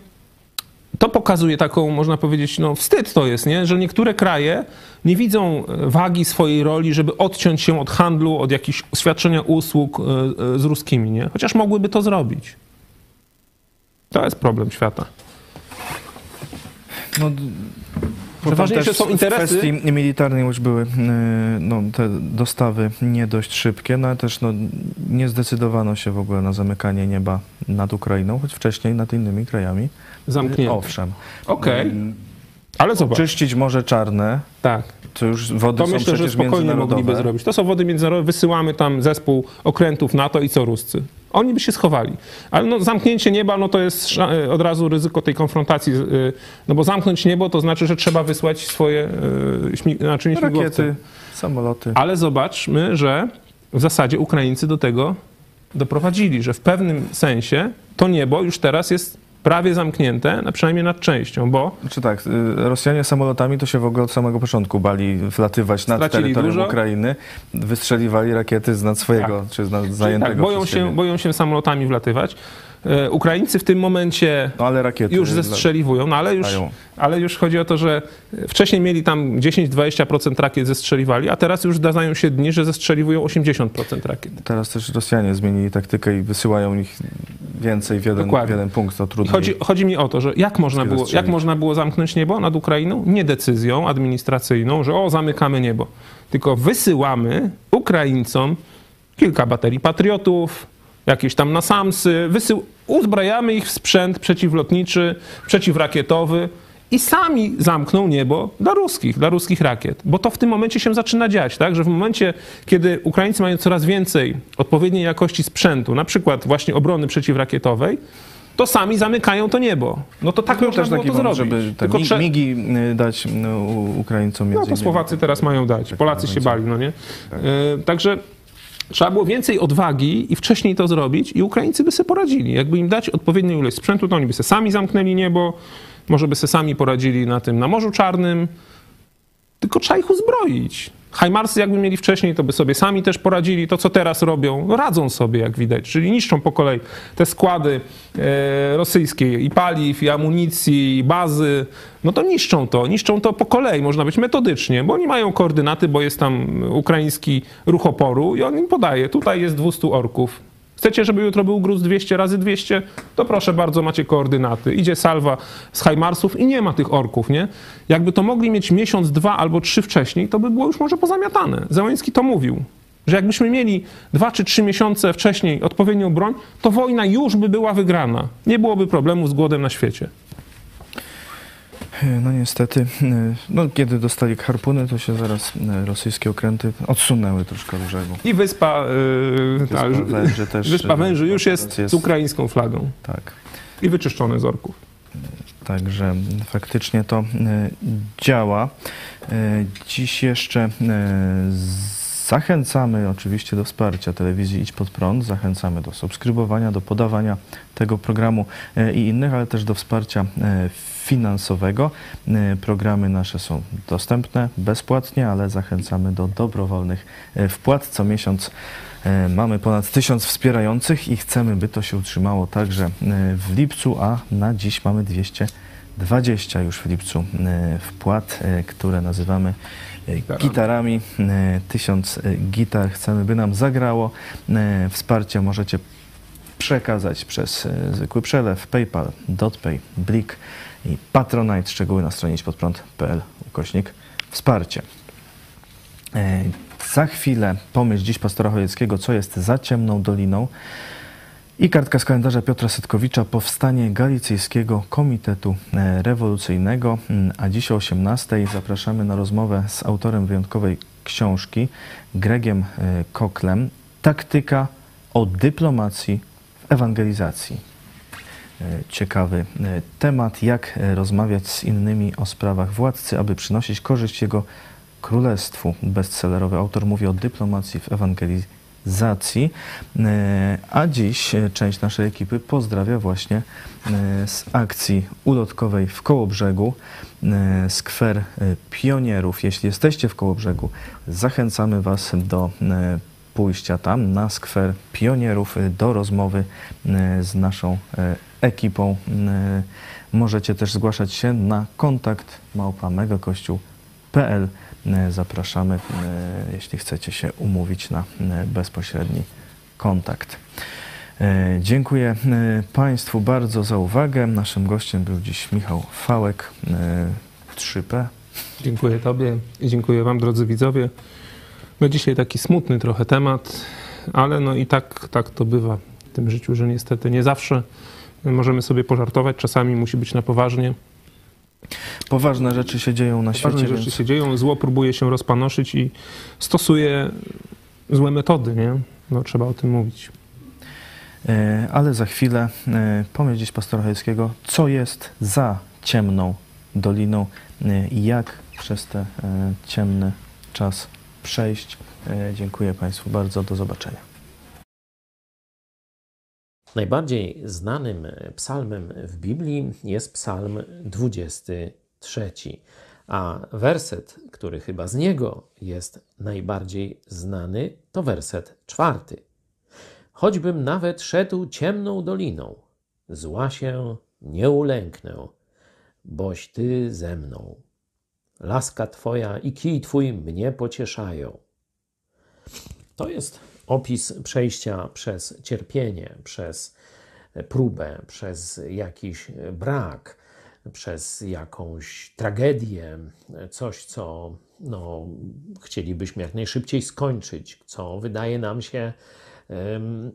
to pokazuje taką, można powiedzieć, no wstyd to jest, nie? że niektóre kraje nie widzą e, wagi swojej roli, żeby odciąć się od handlu, od jakichś świadczenia usług e, e, z ruskimi, nie? chociaż mogłyby to zrobić. To jest problem świata. No, ważniejsze też są w interesy. kwestii militarnej już były y, no, te dostawy nie dość szybkie, no ale też no, nie zdecydowano się w ogóle na zamykanie nieba nad Ukrainą, choć wcześniej nad innymi krajami. Zamknięte. Owszem. Okej. Mm, Ale zobacz, Czyścić Morze Czarne, tak. to już wody To są myślę, że spokojnie mogliby zrobić. To są wody międzynarodowe, wysyłamy tam zespół okrętów NATO i co Ruscy. Oni by się schowali. Ale no, zamknięcie nieba, no to jest e, od razu ryzyko tej konfrontacji. y, No bo zamknąć niebo to znaczy, że trzeba wysłać swoje y, śmi- znaczy nie śmigłowce. Rakiety, samoloty. Ale zobaczmy, że w zasadzie Ukraińcy do tego doprowadzili, że w pewnym sensie to niebo już teraz jest prawie zamknięte, na przynajmniej nad częścią, bo Czy tak, y, Rosjanie samolotami to się w ogóle od samego początku bali wlatywać nad terytorium dużo. Ukrainy, wystrzeliwali rakiety z nad swojego, czy z nad tak, zajętego boją, przez się, boją się samolotami wlatywać. E, Ukraińcy w tym momencie No już zestrzeliwują, no ale już, ale już chodzi o to, że wcześniej mieli tam 10-20% rakiet zestrzeliwali, a teraz już zdarzają się dni, że zestrzeliwują 80% rakiet. Teraz też Rosjanie zmienili taktykę i wysyłają ich więcej w jeden, w jeden punkt, to I trudniej. chodzi, chodzi mi o to, że jak można, było, jak można było zamknąć niebo nad Ukrainą? Nie decyzją administracyjną, że o, zamykamy niebo, tylko wysyłamy Ukraińcom kilka baterii patriotów, jakieś tam nasamsy, wysył, uzbrajamy ich w sprzęt przeciwlotniczy, przeciwrakietowy i sami zamkną niebo dla ruskich, dla ruskich rakiet. Bo to w tym momencie się zaczyna dziać, tak? że w momencie, kiedy Ukraińcy mają coraz więcej odpowiedniej jakości sprzętu, na przykład właśnie obrony przeciwrakietowej, to sami zamykają to niebo. No to tak Był można też było taki to moment, zrobić. żeby te mi- migi y, dać y, Ukraińcom no to. Słowacy teraz mają dać. Polacy się bali, no nie? E, Także trzeba było więcej odwagi i wcześniej to zrobić i Ukraińcy by sobie poradzili. Jakby im dać odpowiednią ilość sprzętu, to oni by sobie sami zamknęli niebo, może by sobie sami poradzili na tym, na Morzu Czarnym, tylko trzeba ich uzbroić. Hajmarsy jakby mieli wcześniej, to by sobie sami też poradzili. To, co teraz robią, radzą sobie, jak widać. Czyli niszczą po kolei te składy e, rosyjskie i paliw, i amunicji, i bazy. No to niszczą to. Niszczą to po kolei, można być metodycznie, bo oni mają koordynaty, bo jest tam ukraiński ruch oporu i on im podaje. Tutaj jest 200 orków. Chcecie, żeby jutro był gruz 200 razy 200? To proszę bardzo, macie koordynaty. Idzie salwa z Hajmarsów i nie ma tych orków, nie? Jakby to mogli mieć miesiąc, dwa albo trzy wcześniej, to by było już może pozamiatane. Zełański to mówił, że jakbyśmy mieli dwa czy trzy miesiące wcześniej odpowiednią broń, to wojna już by była wygrana. Nie byłoby problemu z głodem na świecie. No niestety, y, no, kiedy dostali harpuny, to się zaraz y, rosyjskie okręty odsunęły troszkę od brzegu. I wyspa, yy, Wyspa ta, Węży też, wyspa Węży już jest, jest- z ukraińską flagą Tak. i wyczyszczone z orków. Także faktycznie to działa. Dziś jeszcze y, zachęcamy oczywiście do wsparcia telewizji Idź Pod Prąd. Zachęcamy do subskrybowania, do podawania tego programu y, i innych, ale też do wsparcia y, finansowego. Y, Programy nasze są dostępne bezpłatnie, ale zachęcamy do dobrowolnych wpłat. Co miesiąc mamy ponad tysiąc wspierających i chcemy, by to się utrzymało także w lipcu, a na dziś mamy 220 już w lipcu wpłat, które nazywamy Gitarami. gitarami. Y, Tysiąc y, gitar chcemy, by nam zagrało. Y, Wsparcie możecie przekazać przez zwykły przelew PayPal, DotPay, Blik i Patronite. Szczegóły na stronie podprąd.pl ukośnik wsparcie. E, Za chwilę pomyśl dziś pastora Chojeckiego, co jest za ciemną doliną i kartka z kalendarza Piotra Setkowicza Powstanie Galicyjskiego Komitetu e, Rewolucyjnego. Mm, A dziś o 18 zapraszamy na rozmowę z autorem wyjątkowej książki Gregiem e, Koklem Taktyka o dyplomacji w ewangelizacji. E, Ciekawy temat, jak rozmawiać z innymi o sprawach władcy, aby przynosić korzyść jego królestwu. Bestsellerowy autor mówi o dyplomacji w ewangelizacji, a dziś e, część naszej ekipy pozdrawia właśnie e, z akcji ulotkowej w Kołobrzegu, e, skwer e, pionierów. Jeśli jesteście w Kołobrzegu, zachęcamy Was do e, pójścia tam na skwer pionierów e, do rozmowy e, z naszą e, ekipą. E, Możecie też zgłaszać się na kontakt małpa megakościół.pl. E, Zapraszamy, e, jeśli chcecie się umówić na e, bezpośredni kontakt. Dziękuję Państwu bardzo za uwagę. Naszym gościem był dziś Michał Fałek, e, 3P. Dziękuję Tobie i dziękuję Wam, drodzy widzowie. No dzisiaj taki smutny trochę temat, ale no i tak, tak to bywa w tym życiu, że niestety nie zawsze możemy sobie pożartować, czasami musi być na poważnie. Poważne rzeczy się dzieją na Ważne świecie, rzeczy więc się dzieją, zło próbuje się rozpanoszyć i stosuje złe metody, nie? No, trzeba o tym mówić. E, ale za chwilę e, pomyśl gdzieś pastora Hejskiego, co jest za ciemną doliną e, i jak przez ten ciemny czas przejść. Dziękuję Państwu bardzo, do zobaczenia. Najbardziej znanym psalmem w Biblii jest psalm 23, a werset, który chyba z niego jest najbardziej znany, to werset czwarty. Choćbym nawet szedł ciemną doliną, zła się nie ulęknę, boś Ty ze mną. Laska Twoja i kij Twój mnie pocieszają. To jest opis przejścia przez cierpienie, przez próbę, przez jakiś brak, przez jakąś tragedię, coś, co no, chcielibyśmy jak najszybciej skończyć, co wydaje nam się em,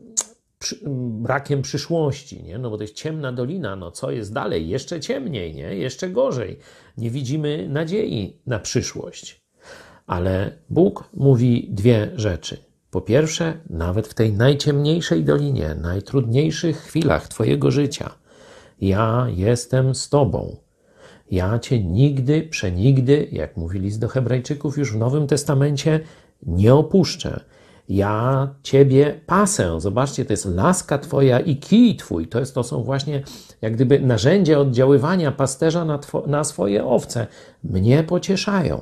przy, brakiem przyszłości, nie? no bo to jest ciemna dolina, no co jest dalej? Jeszcze ciemniej, nie? jeszcze gorzej. Nie widzimy nadziei na przyszłość. Ale Bóg mówi dwie rzeczy. Po pierwsze, nawet w tej najciemniejszej dolinie, najtrudniejszych chwilach Twojego życia, ja jestem z Tobą. Ja Cię nigdy, przenigdy, jak mówi list do Hebrajczyków już w Nowym Testamencie, nie opuszczę. Ja Ciebie pasę. Zobaczcie, to jest laska Twoja i kij Twój. To, jest, to są właśnie jak gdyby narzędzia oddziaływania pasterza na, two, na swoje owce. Mnie pocieszają.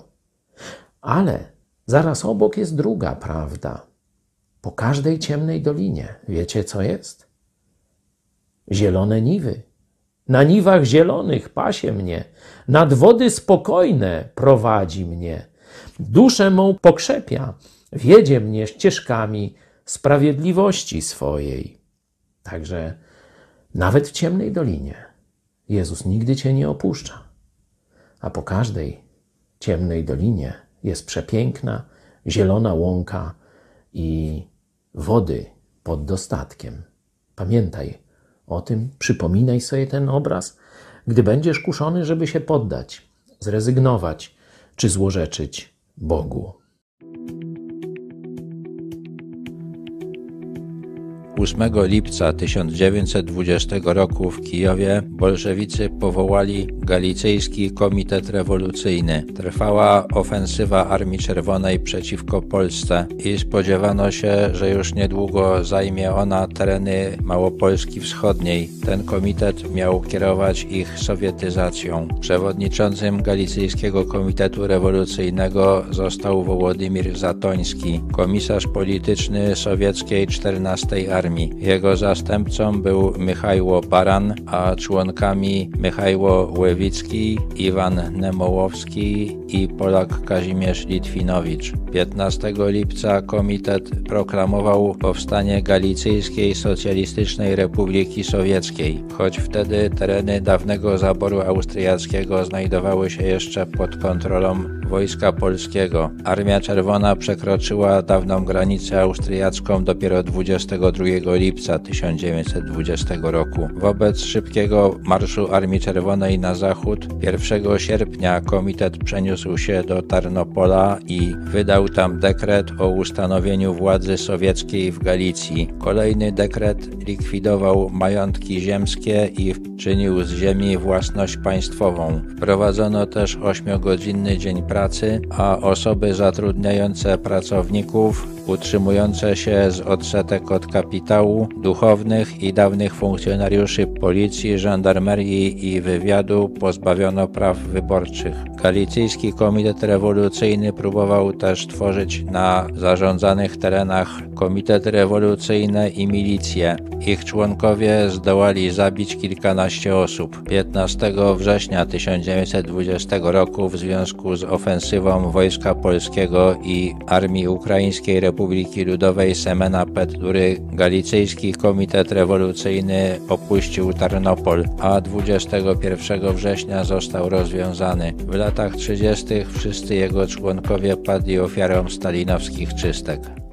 Ale zaraz obok jest druga prawda. Po każdej ciemnej dolinie, wiecie co jest? Zielone niwy. Na niwach zielonych pasie mnie, nad wody spokojne prowadzi mnie. Duszę mą pokrzepia, wiedzie mnie ścieżkami sprawiedliwości swojej. Także nawet w ciemnej dolinie Jezus nigdy cię nie opuszcza, a po każdej ciemnej dolinie jest przepiękna, zielona łąka i wody pod dostatkiem. Pamiętaj o tym, przypominaj sobie ten obraz, gdy będziesz kuszony, żeby się poddać, zrezygnować czy złorzeczyć Bogu. 8 lipca 1920 roku w Kijowie bolszewicy powołali Galicyjski Komitet Rewolucyjny. Trwała ofensywa Armii Czerwonej przeciwko Polsce i spodziewano się, że już niedługo zajmie ona tereny Małopolski Wschodniej. Ten komitet miał kierować ich sowietyzacją. Przewodniczącym Galicyjskiego Komitetu Rewolucyjnego został Wołodymir Zatoński, komisarz polityczny sowieckiej 14 Armii. Jego zastępcą był Michajło Baran, a członkami Michajło Łewicki, Iwan Nemołowski i Polak Kazimierz Litwinowicz. 15 lipca komitet proklamował powstanie Galicyjskiej Socjalistycznej Republiki Sowieckiej, choć wtedy tereny dawnego zaboru austriackiego znajdowały się jeszcze pod kontrolą Wojska Polskiego. Armia Czerwona przekroczyła dawną granicę austriacką dopiero 22 lipca 1920 roku. Wobec szybkiego marszu Armii Czerwonej na zachód 1 sierpnia komitet przeniósł się do Tarnopola i wydał tam dekret o ustanowieniu władzy sowieckiej w Galicji. Kolejny dekret likwidował majątki ziemskie i czynił z ziemi własność państwową. Wprowadzono też ośmiogodzinny dzień pracy, a osoby zatrudniające pracowników utrzymujące się z odsetek od kapitału, duchownych i dawnych funkcjonariuszy policji, żandarmerii i wywiadu pozbawiono praw wyborczych. Galicyjski Komitet Rewolucyjny próbował też tworzyć na zarządzanych terenach komitety rewolucyjne i milicje. Ich członkowie zdołali zabić kilkanaście osób. 15 września 1920 roku w związku z ofensywą Wojska Polskiego i Armii Ukraińskiej Republiki Ludowej Semena Petlury Galicyjski Komitet Rewolucyjny opuścił Tarnopol, a 21 września został rozwiązany. W latach 30. wszyscy jego członkowie padli ofiarą stalinowskich czystek.